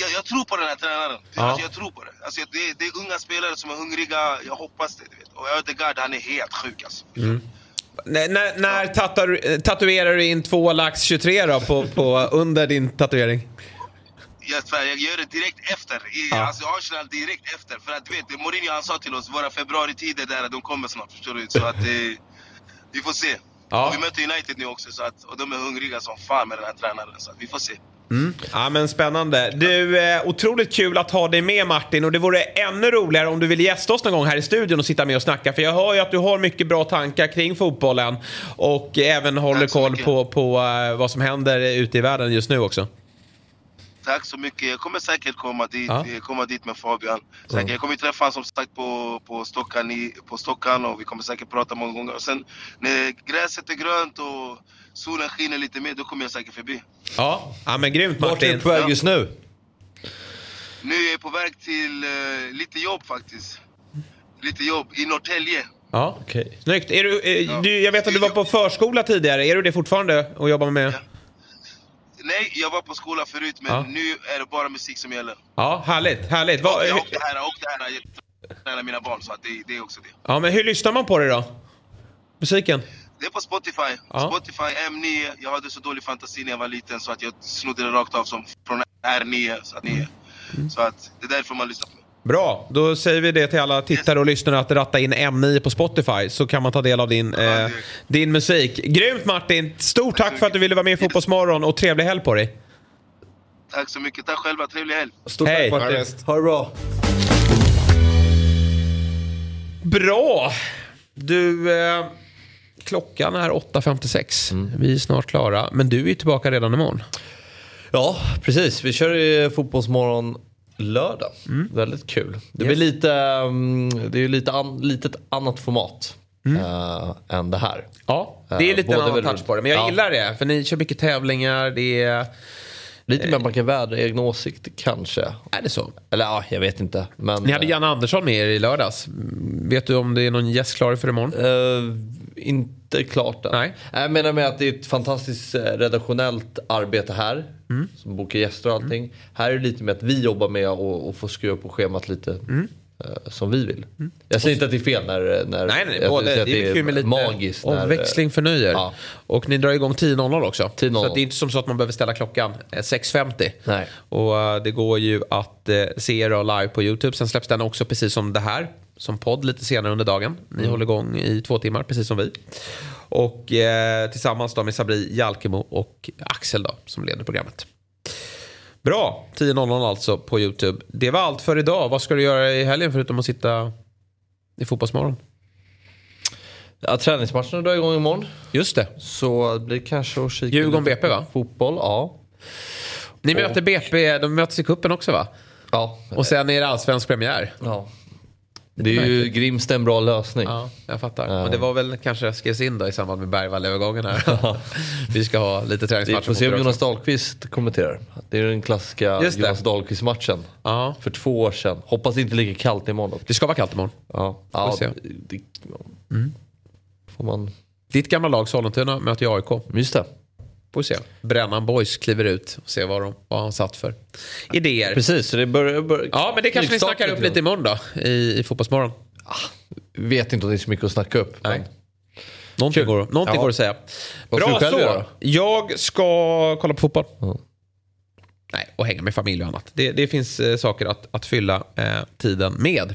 jag, jag tror på den här tränaren. Ja. Alltså, jag tror på det. Alltså, det, det är unga spelare som är hungriga. Jag hoppas det. Du vet. Och Ödegaard, han är helt sjuk alltså. Mm. När, när tatu- tatuerar du in två lax 23 då på, på, under din tatuering? Jag, svär, jag gör det direkt efter. I, Ja. Alltså Arsenal direkt efter. För att du vet, Mourinho han sa till oss, våra februaritider där, de kommer snart. Förstår du? Så att eh, vi får se. Ja. Och vi möter United nu också, så att, och de är hungriga som fan med den här tränaren. Så att vi får se. Mm. Ja men spännande. Du, eh, otroligt kul att ha dig med Martin och det vore ännu roligare om du vill gästa oss någon gång här i studion och sitta med och snacka. För jag hör ju att du har mycket bra tankar kring fotbollen och även håller koll på, på eh, vad som händer ute i världen just nu också. Tack så mycket. Jag kommer säkert komma dit, Ja. eh, komma dit med Fabian. Säkert. Jag kommer träffa honom som sagt på, på, Stockan i, på Stockan och vi kommer säkert prata många gånger. Och sen när gräset är grönt och solen skiner lite mer, då kommer jag säkert förbi. Ja, ja men grymt Vart är Martin. du på väg just nu? Nu är jag på väg till eh, lite jobb faktiskt. Lite jobb i Norrtälje. Ja, okej. Snyggt. Är du, eh, du, jag vet att du var på förskola tidigare. Är du det fortfarande och jobbar med? Nej, jag var på skola förut men Ja. nu är det bara musik som gäller. Ja, härligt. härligt. Vad- och, det här, och det här, jag tränar mina barn så att det, det är också det. ja, men hur lyssnar man på det då? Musiken? Det är på Spotify. Ja. Spotify M9. Jag hade så dålig fantasi när jag var liten så att jag snodde det rakt av som från R9. Så att, 9. Mm. Så att det är därför man lyssnar på mig. Bra, då säger vi det till alla tittare och lyssnare att ratta in M9 på Spotify så kan man ta del av din, eh, din musik. Grymt Martin! Stort tack för att du ville vara med i Fotbollsmorgon och trevlig helg på dig. Tack så mycket. Tack själva. Trevlig helg. Stort Hej. tack Martin. Ha det bra. Bra! Du, eh, klockan är 8.56. Vi är snart klara. Men du är tillbaka redan imorgon. Ja, precis. Vi kör ju Fotbollsmorgon lördag. Väldigt kul. Det blir lite, mm, det är lite, an, lite ett annat format eh, än det här. Ja, Det är Eh, lite en annan touch på det. Men jag ja. gillar det. För ni kör mycket tävlingar. Det är... Lite mer man kan vädra egna åsikter kanske. Är det så? Eller ja, jag vet inte. Men, Ni hade Janne Andersson med er i lördags. Mm, Vet du om det är någon gäst klar för imorgon? Eh, inte klart än. Nej. Jag menar med att det är ett fantastiskt eh, redaktionellt arbete här. Mm. Som bokar gäster och allting. Här är det lite med att vi jobbar med och, och får skruva på schemat lite Mm. eh, som vi vill. Jag säger inte att det är fel när... när Nej, nej, jag både, säger det att är kul med lite magiskt. när, eh, omväxling förnöjer. Ja. Och ni drar igång 10.00 också. 10.00. Så att det är inte som så att man behöver ställa klockan eh, 6.50. Nej. Och eh, det går ju att eh, se er live på YouTube. Sen släpps den också precis som det här. Som podd lite senare under dagen. Ni Mm. håller igång i två timmar precis som vi. Och eh, tillsammans då med Sabri Jalkemo och Axel då som leder programmet. Bra, 10.00 alltså på YouTube. Det var allt för idag. Vad ska du göra i helgen förutom att sitta i Fotbollsmorgon? Ja, träningsmatcherna drar igång imorgon. Just det. Så det blir kanske att kika Djurgården BP, va? Fotboll, ja. Ni Och- möter BP, de möts i kuppen också va? Ja. Och sen är det allsvensk premiär. Ja. Det är ju Grimsta en bra lösning. Ja, jag fattar. Och det var väl kanske skrevs in då i samband med Bergvall-övergången här. (laughs) Vi ska ha lite Vi träningsmatcher får se om Jonas. Dahlqvist kommenterar. Det är den klassiska det. Jonas Dahlqvist-matchen. Ja. För två år sedan. Hoppas det inte är lika kallt imorgon. Det ska vara kallt imorgon. Ja, ja se. det, Mm. får man... Ditt gamla lag Sollentuna möter ju AIK. Just det. Får se. Brännan Boys kliver ut och ser vad, de, vad han satt för idéer. Precis, så det börjar... Bör... Ja, men det kanske Knivstarten snackar upp lite imorgon då i, i Fotbollsmorgon. Vet inte om det är så mycket att snacka upp. Nej. Men... Någonting, Kul. går, någonting Ja. går att säga. Bra så. Jag ska kolla på fotboll. Nej, och hänga med familj och annat. Det, det finns eh, saker att, att fylla eh, tiden med.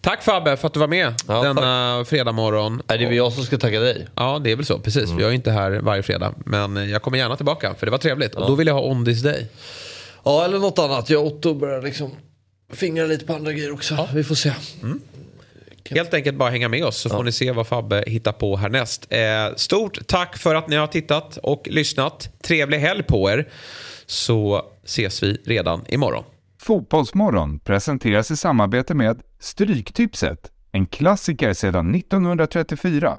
Tack Fabbe för att du var med Ja, denna fredag morgon. Är det väl jag som ska tacka dig? Ja, det är väl så. Precis. Vi är ju inte här varje fredag. Men eh, jag kommer gärna tillbaka, för det var trevligt. Och då vill jag ha On This Day. Ja, eller något annat. Jag och Otto börjar liksom fingra lite på andra grejer också. Vi får se. Helt enkelt bara hänga med oss så får ni se vad Fabbe hittar på härnäst. Eh, stort tack för att ni har tittat och lyssnat. Trevlig helg på er. Så ses vi redan imorgon. Fotbollsmorgon presenteras i samarbete med Stryktipset, en klassiker sedan 1934.